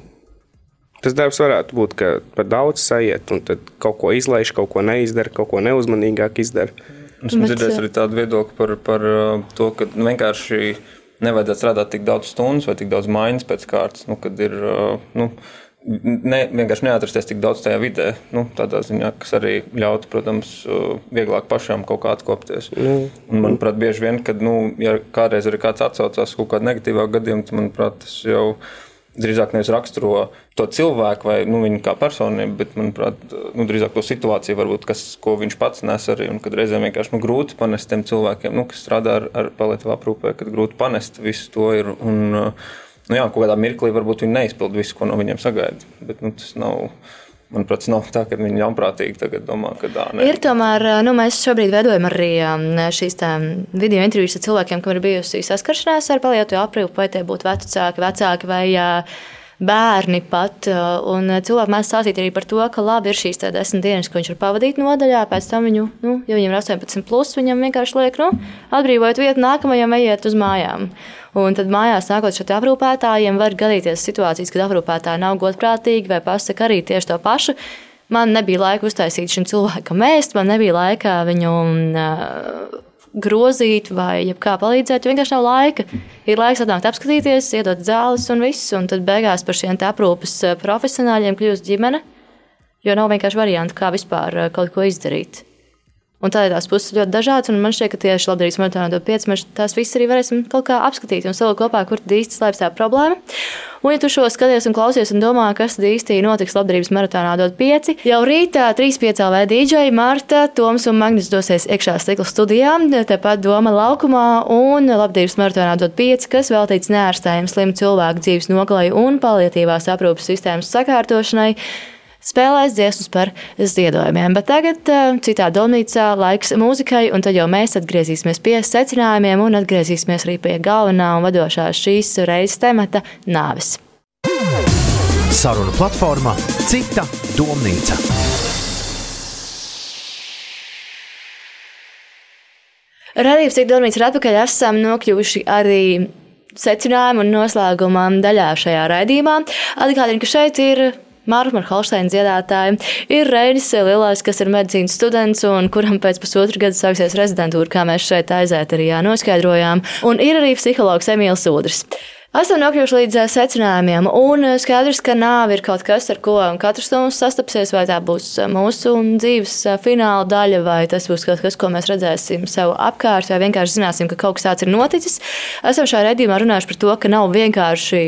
Tas darbs varētu būt, ka par daudz sajiet, un tad kaut ko izlaiž, kaut ko neizdara, kaut ko neuzmanīgāk izdara. Esmu dzirdējis arī tādu viedokli par, par uh, to, ka vienkārši nevajadzētu strādāt tik daudz stundu vai tik daudz maiņas pēc kārtas, nu, kad ir. Nu, ne, vienkārši neatrasties tik daudz tajā vidē. Nu, tādā ziņā, kas arī ļautu, protams, vieglāk pašam kaut kā atkopties. Mm. Un, manuprāt, bieži vien, kad nu, ja kādreiz arī kāds atsaucās kaut kādā negatīvā gadījumā, tad, manuprāt, tas jau drīzāk nevis raksturo to cilvēku vai nu, viņu kā personību, bet, manuprāt, nu, drīzāk to situāciju, varbūt, kas, ko viņš pats nes arī. Un kad reizēm vienkārši nu, grūti panest tiem cilvēkiem, nu, kas strādā ar, ar palietīvu aprūpē, kad grūti panest visu to ir. Un, uh, nu, jā, kaut kādā mirklī varbūt viņi neizpild visu, ko no viņiem sagaida. Bet nu, tas nav. Manuprāt, nav tā, ka viņi ļaunprātīgi domā, ka tā ir. Ir tomēr, nu, mēs šobrīd veidojam arī šīs video intervijas ar cilvēkiem, kam ir bijusi saskaršanās ar palietu aprūpi, vai tie būtu vecāki, vecāki vai bērni pat. Un cilvēki mēs stāstīt arī par to, ka labi ir šīs desmit dienas, ko viņš var pavadīt nodaļā, pēc tam viņu, nu, ja viņam ir 18, plus, viņam vienkārši liek, nu, atbrīvojot vietu nākamajam, ejiet uz mājām. Un tad mājās nākot šeit aprūpētājiem var gadīties situācijas, kad aprūpētāji nav godprātīgi vai pasaka arī tieši to pašu. Man nebija laika uztaisīt šim cilvēkam ēst, man nebija laika viņu uh, grozīt vai kā palīdzēt, vienkārši nav laika. Ir laiks atnākt apskatīties, iedot zāles un viss, un tad beigās par šiem aprūpes profesionāļiem kļūst ģimene, jo nav vienkārši variantu, kā vispār kaut ko izdarīt. Un tādēļ tās puses ir ļoti dažādas, man šķiet, ka tieši labdarības maratonā dod 5, mēs tās visas arī varēsim kaut kā apskatīt un salikt kopā, kur īsti slēpjas tā problēma. Un, ja tu šo skaties un klausies un domā, kas tad īsti notiks labdarības maratonā dod 5, jau rītā 3-5 LV DJ Marta, Toms un Magnus dosies iekšā stikla studijā, tepat Doma laukumā, un labdarības maratonā dod 5, kas veltīts neārstējiem slimu cilvēku dzīves nogalai un palietīvās aprūpas sistēmas sakārtošanai spēlēs dziesmas par ziedojumiem. Bet tagad uh, citā domnīcā laiks mūzikai, un tad jau mēs atgriezīsimies pie secinājumiem un atgriezīsimies arī pie galvenā un vadošā šīs reizes temata - nāves. Saruna platformā Cita domnīca. Radījums ir domāts, ir atpakaļ. Esam nokļuvuši arī secinājumu un noslēguma daļā šajā raidījumā. Atgādinu, ka šeit ir Mārta Holsteina dziedātāja, ir Reinis Lielais, kas ir medicīnas students un kuram pēc pusotra gada sāksies rezidentūra, kā mēs šeit aizētarijā noskaidrojām, un ir arī psihologs Emīls Udrs. Esam nokļuvuši līdz secinājumiem, un skaidrs, ka nāve ir kaut kas, ar ko katrs no mums sastapsies, vai tā būs mūsu dzīves fināla daļa, vai tas būs kaut kas, ko mēs redzēsim sev apkārt, vai vienkārši zināsim, ka kaut kas tāds ir noticis. Esam šajā redzījumā runājuši par to, ka nav vienkārši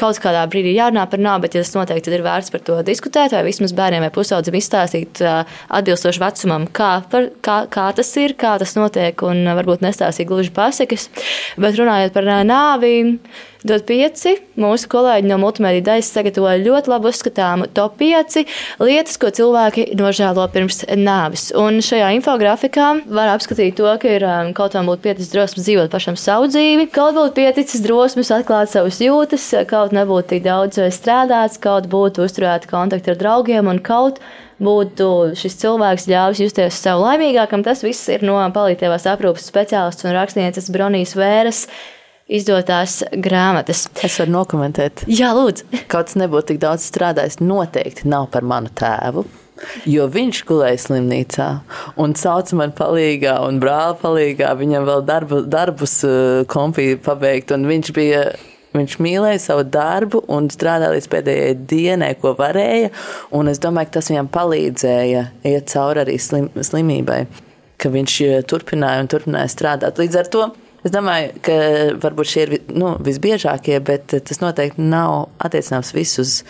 kaut kādā brīdī jārunā par nāvi, bet ja tas noteikti ir vērts par to diskutēt, vai vismaz bērniem vai pusaudzim izstāstīt atbilstoši vecumam, kā, par, kā, kā tas ir, kā tas notiek, un varbūt nestāstīt gluži pasakas. Bet runājot par nāvi, Dot 5. Mūsu kolēģi no multimediju daļas sagatavoja ļoti labu uzskatāmu top 5 lietas, ko cilvēki nožēlo pirms nāves. Un šajā infografikā var apskatīt to, ka ir um, kaut kam būtu pieticis drosmes dzīvot pašam savu dzīvi, kaut būtu pieticis drosmes atklāt savas jūtas, kaut nebūtu tik daudz strādāts, kaut būtu uzturēti kontakti ar draugiem un kaut būtu šis cilvēks ļāvis justies sev laimīgākam. Tas viss ir no palīdzības aprūpas speciālists un rakstnieces Bronijas Vēras izdotās grāmatas. Es varu nokomentēt. Jā, lūdzu. Kaut kas nebūtu tik daudz strādājis, noteikti nav par manu tēvu. Jo viņš gulēja slimnīcā un sauca man palīgā, un brāli palīgā. Viņam vēl darbu, darbus uh, kompija pabeigt, un viņš bija Viņš mīlēja savu darbu un strādāja līdz pēdējai dienai, ko varēja. Es domāju, ka tas viņam palīdzēja iet cauri arī slim, slimībai, ka viņš uh, turpināja un turpināja strādāt. Līdz ar to Es domāju, ka varbūt šie ir nu, visbiežākie, bet tas noteikti nav attiecināms visus.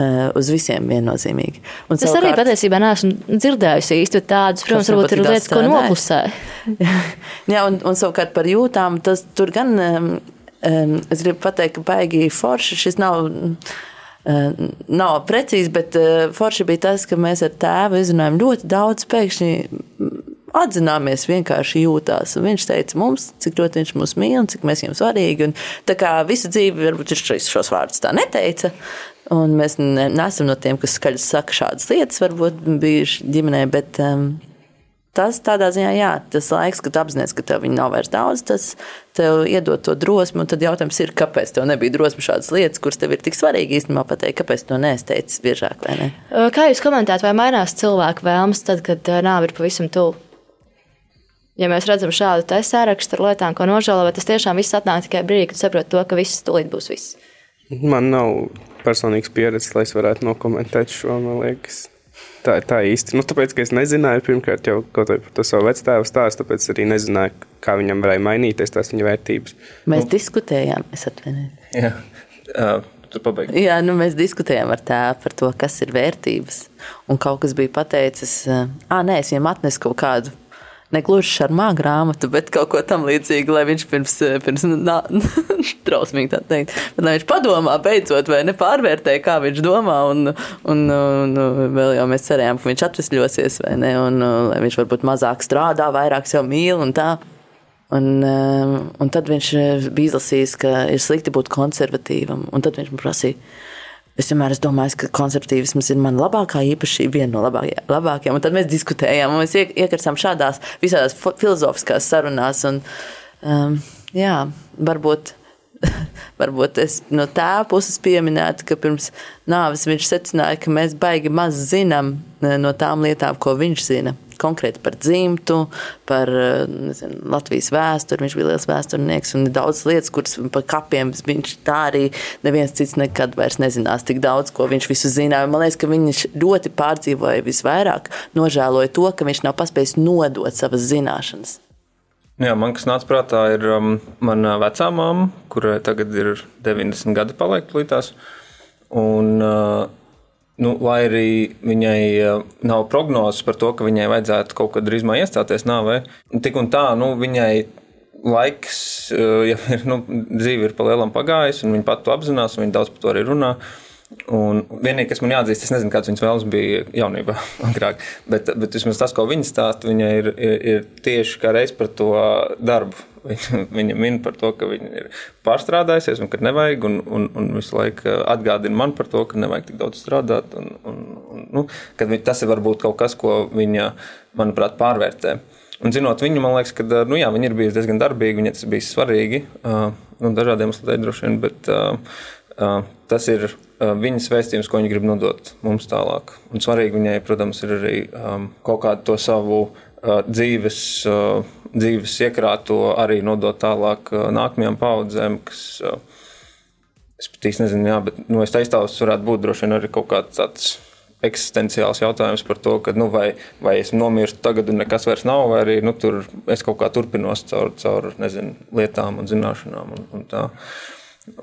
Eh, uz visiem viennozīmīgi. Un es savukārt, arī patiesībā neesmu dzirdējusi īsti tādus, protams, varbūt ir lietas, ko noklusē. [LAUGHS] Jā, un, un savukārt par jūtām, tas tur gan, um, es gribu pateikt, ka baigi forši šis nav. Uh, nav precīzi, bet uh, forši bija tas, ka mēs ar tēvu izrunājām ļoti daudz pēkšņi atzināmies, vienkārši jūtās. Un viņš teica mums, cik ļoti viņš mūs mīl un cik mēs viņam svarīgi. Un tā kā visu dzīvi varbūt viņš šos vārdus tā neteica. Un mēs ne, neesam no tiem, kas skaļi saka šādas lietas, varbūt bijuši ģimenē, bet um, tas tādā ziņā, jā, tas laiks, kad apzināties, ka tev nav vairs daudz, tas tev iedod to drosmi. Tad jautājums ir, kāpēc tev nebija drosme šādas lietas, kuras tev ir tik svarīgi īstenībā pateikt, kāpēc to neesteicis biežāk? Kā jūs komentējat, vai mainās cilvēku vēlmes tad, kad nāve ir pavisam tuvu? Ja mēs redzam šādu sārakstu ar lietām, ko nožēlo, vai tas tiešām viss atnāk tikai brīdī, kad saprot to, ka viss tūlīt būs viss. Man nav personīgas pieredzes, lai es varētu nokomentēt šo. Man liekas, tā, tā īsti. Nu, tāpēc, ka es nezināju, pirmkārt, jau kaut vai par to savu vecāku stāstu, tāpēc arī nezināju, kā viņam varēja mainīties tās viņa vērtības. Mēs nu, diskutējām, es atvainojos. Jā. Uh, Jā, nu, mēs diskutējām ar tēvu par to, kas ir vērtības. Un kaut kas bija pateicis, ah, nē, es viņam atnesu kaut kādu ne gluži šarmā grāmatu, bet kaut ko tam līdzīgu, lai viņš pirms, pirms trausmīgi [LAUGHS] tā teikt, bet lai viņš padomā beidzot vai nepārvērtē, kā viņš domā, un, un, un, vēl jau mēs cerējām, ka viņš atvesļosies, vai ne, un lai viņš varbūt mazāk strādā, vairāk sev mīl un tā. Un, un tad viņš bija izlasījis, ka ir slikti būt konservatīvam, un tad viņš man prasīja, Es vienmēr esmu domājis, ka konservatīvisms ir mana labākā īpašība, viena no labākajām. labākajām. Un tad mēs diskutējām, un mēs iekristām šādās visādās filozofiskās sarunās. Un, um, jā, varbūt, [LAUGHS] varbūt es no tā puses pieminētu, ka pirms nāves viņš secināja, ka mēs baigi maz zinām eh, no tām lietām, ko viņš zina konkrēti par dzimtu, par nezinu, Latvijas vēsturi. Viņš bija liels vēsturnieks un daudz lietas, kuras par kapiem viņš tā arī neviens cits nekad vairs nezinās. Tik daudz, ko viņš visu zināja. Man liekas, ka viņš ļoti pārdzīvoja visvairāk, nožēloja to, ka viņš nav paspējis nodot savas zināšanas. Jā, man kas nāca prātā, ir um, mana vecā māma, kurai tagad ir 90 gadi paliek līdās. Un, uh, Nu, lai arī viņai eh, nav prognozes par to, ka viņai vajadzētu kaut kad drīzumā iestāties nāvē, tik un tā, nu, viņai laiks, eh, ja ir, nu, dzīve ir pa lielam pagājis, un viņa pat to apzinās, un viņa daudz par to arī runā. Un vienīgais, kas man jāatzīst, es nezinu, kāds viņas vēlmes bija jaunībā, [LAUGHS] agrāk, bet, bet vismaz tas, ko viņa stāsta, viņai ir, ir, ir tieši kā reiz par to darbu Viņa, [LAUGHS] viņa min par to, ka viņa ir pārstrādājusies un ka nevajag, un, un, un visu laiku atgādina man par to, ka nevajag tik daudz strādāt. Un, un, un, nu, tas ir varbūt kaut kas, ko viņa, manuprāt, pārvērtē. Un zinot viņu, man liekas, ka nu, jā, viņa ir bijusi diezgan darbīga, viņai tas bija svarīgi. Uh, nu, dažādiem iemesliem droši vien, bet uh, uh, tas ir viņas vēstījums, ko viņa grib nodot mums tālāk. Un svarīgi viņai, protams, ir arī um, kaut kādu to savu uh, dzīves, uh, dzīves iekrāto arī nodot tālāk uh, nākamajām paudzēm, kas. Uh, Es pat īsti nezinu, jā, bet nu, es teiktu, tas varētu būt droši vien arī kaut kāds tāds eksistenciāls jautājums par to, ka, nu, vai, vai es nomirstu tagad, un nekas vairs nav, vai arī nu, tur es kaut kā turpinos caur, caur nezinu, lietām un zināšanām. Un, un tā.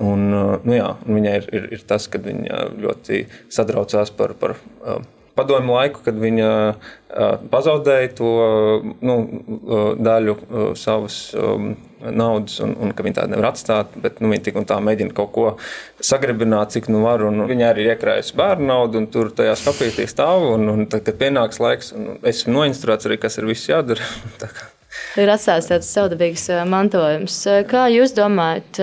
Un, nu, jā, un viņai ir, ir, ir tas, ka viņa ļoti satraucās par, par padomu laiku, kad viņa pazaudēja to nu, daļu savas naudas, un, un ka viņi tādu nevar atstāt. Bet nu, viņi tik un tā mēģina kaut ko sagribināt, cik nu var. Viņa arī ir iekrājusi bērnu naudu, un tur tajā skapītī stāv. Un, un tad, kad pienāks laiks, un esmu noinstruēts arī, kas ir viss jādara. [LAUGHS] ir atstājis tāds savdabīgs mantojums. Kā jūs domājat?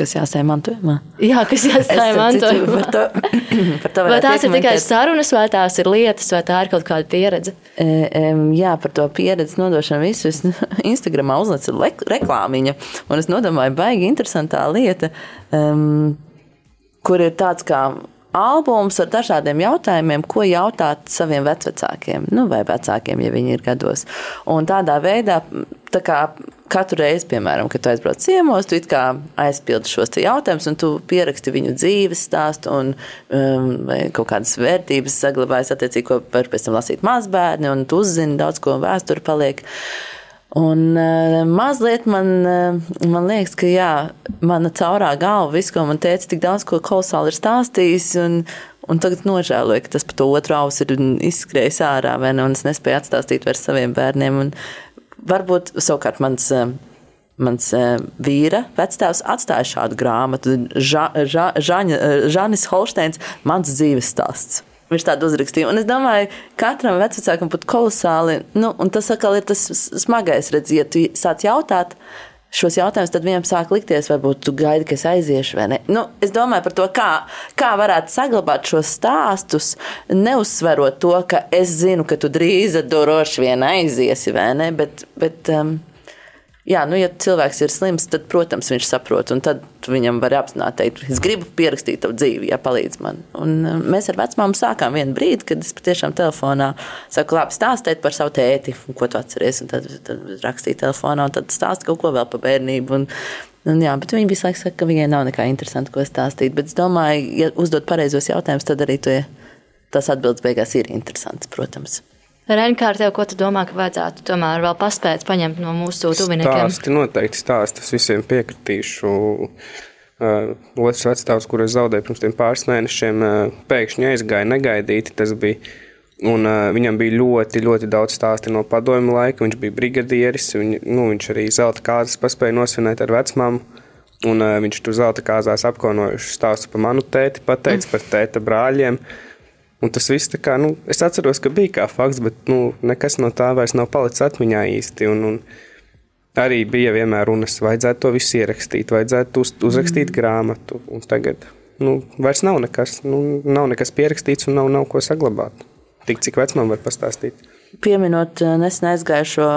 Kas jāstāja mantojumā? Jā, kas jāstāja mantojumā. Par to, [CLEARS THROAT] par to vai tās ir tikai sarunas, vai tās ir lietas, vai tā ir kaut kāda pieredze? E, jā, par to pieredzi nodošanu visu. Es [LAUGHS] Instagramā uzlicu reklāmiņu, un es nodomāju, baigi interesantā lieta, um, kur ir tāds kā albums ar dažādiem jautājumiem, ko jautāt saviem vecākiem, nu, vai vecākiem, ja viņi ir gados. Un tādā veidā, tā kā katru reizi, piemēram, kad aizbrauc ciemos, tu aizpildi šos jautājumus, un tu pieraksti viņu dzīves stāstu, un um, kaut kādas vērtības saglabājas, attiecīgi, ko var pēc tam lasīt mazbērni, un tu uzzini daudz ko vēsture paliek. Un uh, mazliet man, uh, man liekas, ka jā, mana caurā galva, viss, ko man teica, tik daudz ko kolosāli ir stāstījis. Un, un tagad nožēloju, ka tas par to otru ausu ir izskrējis ārā, vai ne? Un es nespēju atstāstīt vairs saviem bērniem. Un varbūt savukārt mans. Uh, mans vīra vectēvs atstāja šādu grāmatu. Ža, ža, Žaņa, Žanis Holsteins, mans dzīves stāsts. Viņš tādu uzrakstīja. Un es domāju, katram vecākam būtu kolosāli. Nu, un tas atkal ir tas smagais, redz, ja tu sāc jautāt. Šos jautājumus tad viņam sāk likties, varbūt tu gaidi, ka es aiziešu vai ne. Nu, es domāju par to, kā, kā varētu saglabāt šos stāstus, neuzsverot to, ka es zinu, ka tu drīz droši vien aiziesi vai ne. Bet, bet, um, Jā, nu, ja cilvēks ir slims, tad, protams, viņš saprot, un tad viņam var apzināti teikt, es gribu pierakstīt tavu dzīvi, ja palīdz man. Un uh, mēs ar vecmāmu sākām vienu brīdi, kad es patiešām telefonā saku, labi, stāstiet par savu tēti, ko tu atceries, un tad, tad rakstīju telefonā, un tad stāst kaut ko vēl par bērnību. Un, un jā, bet viņi visu laiku saka, ka viņai nav nekā interesanta, ko stāstīt. Bet es domāju, ja uzdot pareizos jautājumus, tad arī tie, tas atbildes beigās ir interesants, protams. Renkār, tev, ko tu domā, ka vajadzētu tomēr vēl paspēt paņemt no mūsu tuviniekiem? Stāsti noteikti stāsti, es visiem piekritīšu. Uh, otrs vecstāvs, kuru es zaudēju pirms tiem pāris mēnešiem, uh, pēkšņi aizgāja negaidīti. Tas bija Un, uh, viņam bija ļoti, ļoti daudz stāstu no padomju laika. Viņš bija brigadieris. Viņ, nu, viņš arī zelta kāzas paspēja nosvinēt ar vecmāmu. Un, uh, viņš tur zelta kāzās apkaunojuši stāstu par manu tēti, pateicis mm. par tēta brāļiem. Uh, Un tas viss, kā, nu, es atceros, ka bija kā fakts, bet nu, nekas no tā vairs nav palicis atmiņā īsti. Un, un arī bija vienmēr runas, vajadzētu to visu ierakstīt, vajadzētu uz, uzrakstīt mm. grāmatu. Un tagad nu, vairs nav nekas, nu, nav nekas pierakstīts un nav, nav ko saglabāt. Tik cik vecumam var pastāstīt. Pieminot eh, nesen aizgājušo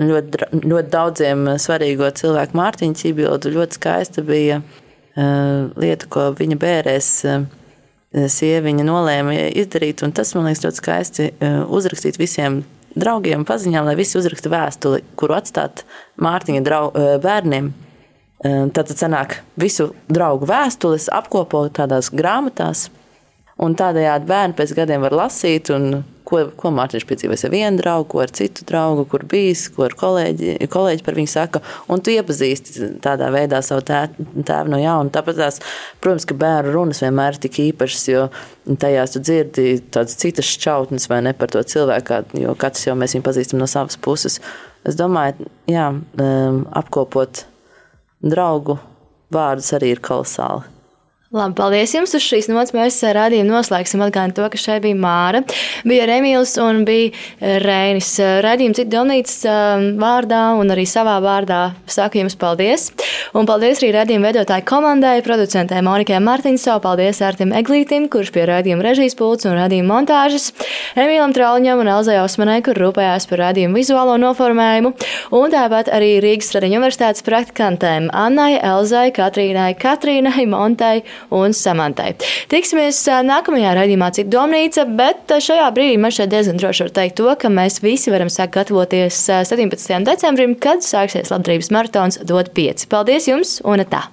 ļoti, ļoti daudziem svarīgo cilvēku Mārtiņu Cibildu, ļoti skaista bija uh, lieta, ko viņa bērēs. Uh, sieviņa nolēma izdarīt. Tas man liekas ļoti skaisti e, uzrakstīt visiem draugiem, paziņām, lai visi uzraksta vēstuli, kuru atstāt Mārtiņa drau, e, bērniem. E, Tad sanāk visu draugu vēstules, apkopo tādās grāmatās, un tādējādi bērni pēc gadiem var lasīt un ko, ko Mārtiņš piedzīvojis ar vienu draugu, ko ar citu draugu, kur bijis, ko ar kolēģi, kolēģi par viņu saka. Un tu iepazīsti tādā veidā savu tēvu no jauna. Tāpat tās, protams, ka bērnu runas vienmēr ir tik īpašas, jo tajās tu dzirdi tādas citas šķautnes vai ne par to cilvēku, jo katrs jau mēs viņu pazīstam no savas puses. Es domāju, jā, um, apkopot draugu vārdus arī ir kolosāli. Labi, paldies jums uz šīs nots. Mēs rādījumu noslēgsim atgādāt to, ka šeit bija Māra, bija Remīls un bija Rēnis. Rādījumu citu domnīcas um, vārdā un arī savā vārdā saku jums paldies. Un paldies arī rādījumu veidotāju komandai, producentē Monikai Martinsau, paldies Ārtim Eglītim, kurš pie rādījuma režijas pults un rādījuma montāžas, Remīlam Trauliņam un Elzai Osmanai, kur rūpējās par rādījumu vizuālo noformējumu, un tāpat arī Rīgas Stradiņu universitātes praktikantēm Annai, Elzai, Katrīnai, Katrīnai, Montai un Samantai. Tiksimies nākamajā raidījumā, cik domnīca, bet šajā brīdī man šeit diezgan droši var teikt to, ka mēs visi varam sākt gatavoties 17. decembrim, kad sāksies labdarības maratons DOT 5. Paldies jums un tā!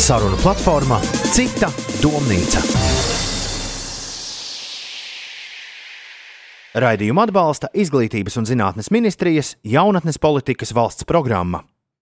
Saruna platformā Cita domnīca. Raidījumu atbalsta Izglītības un zinātnes ministrijas jaunatnes politikas valsts programma.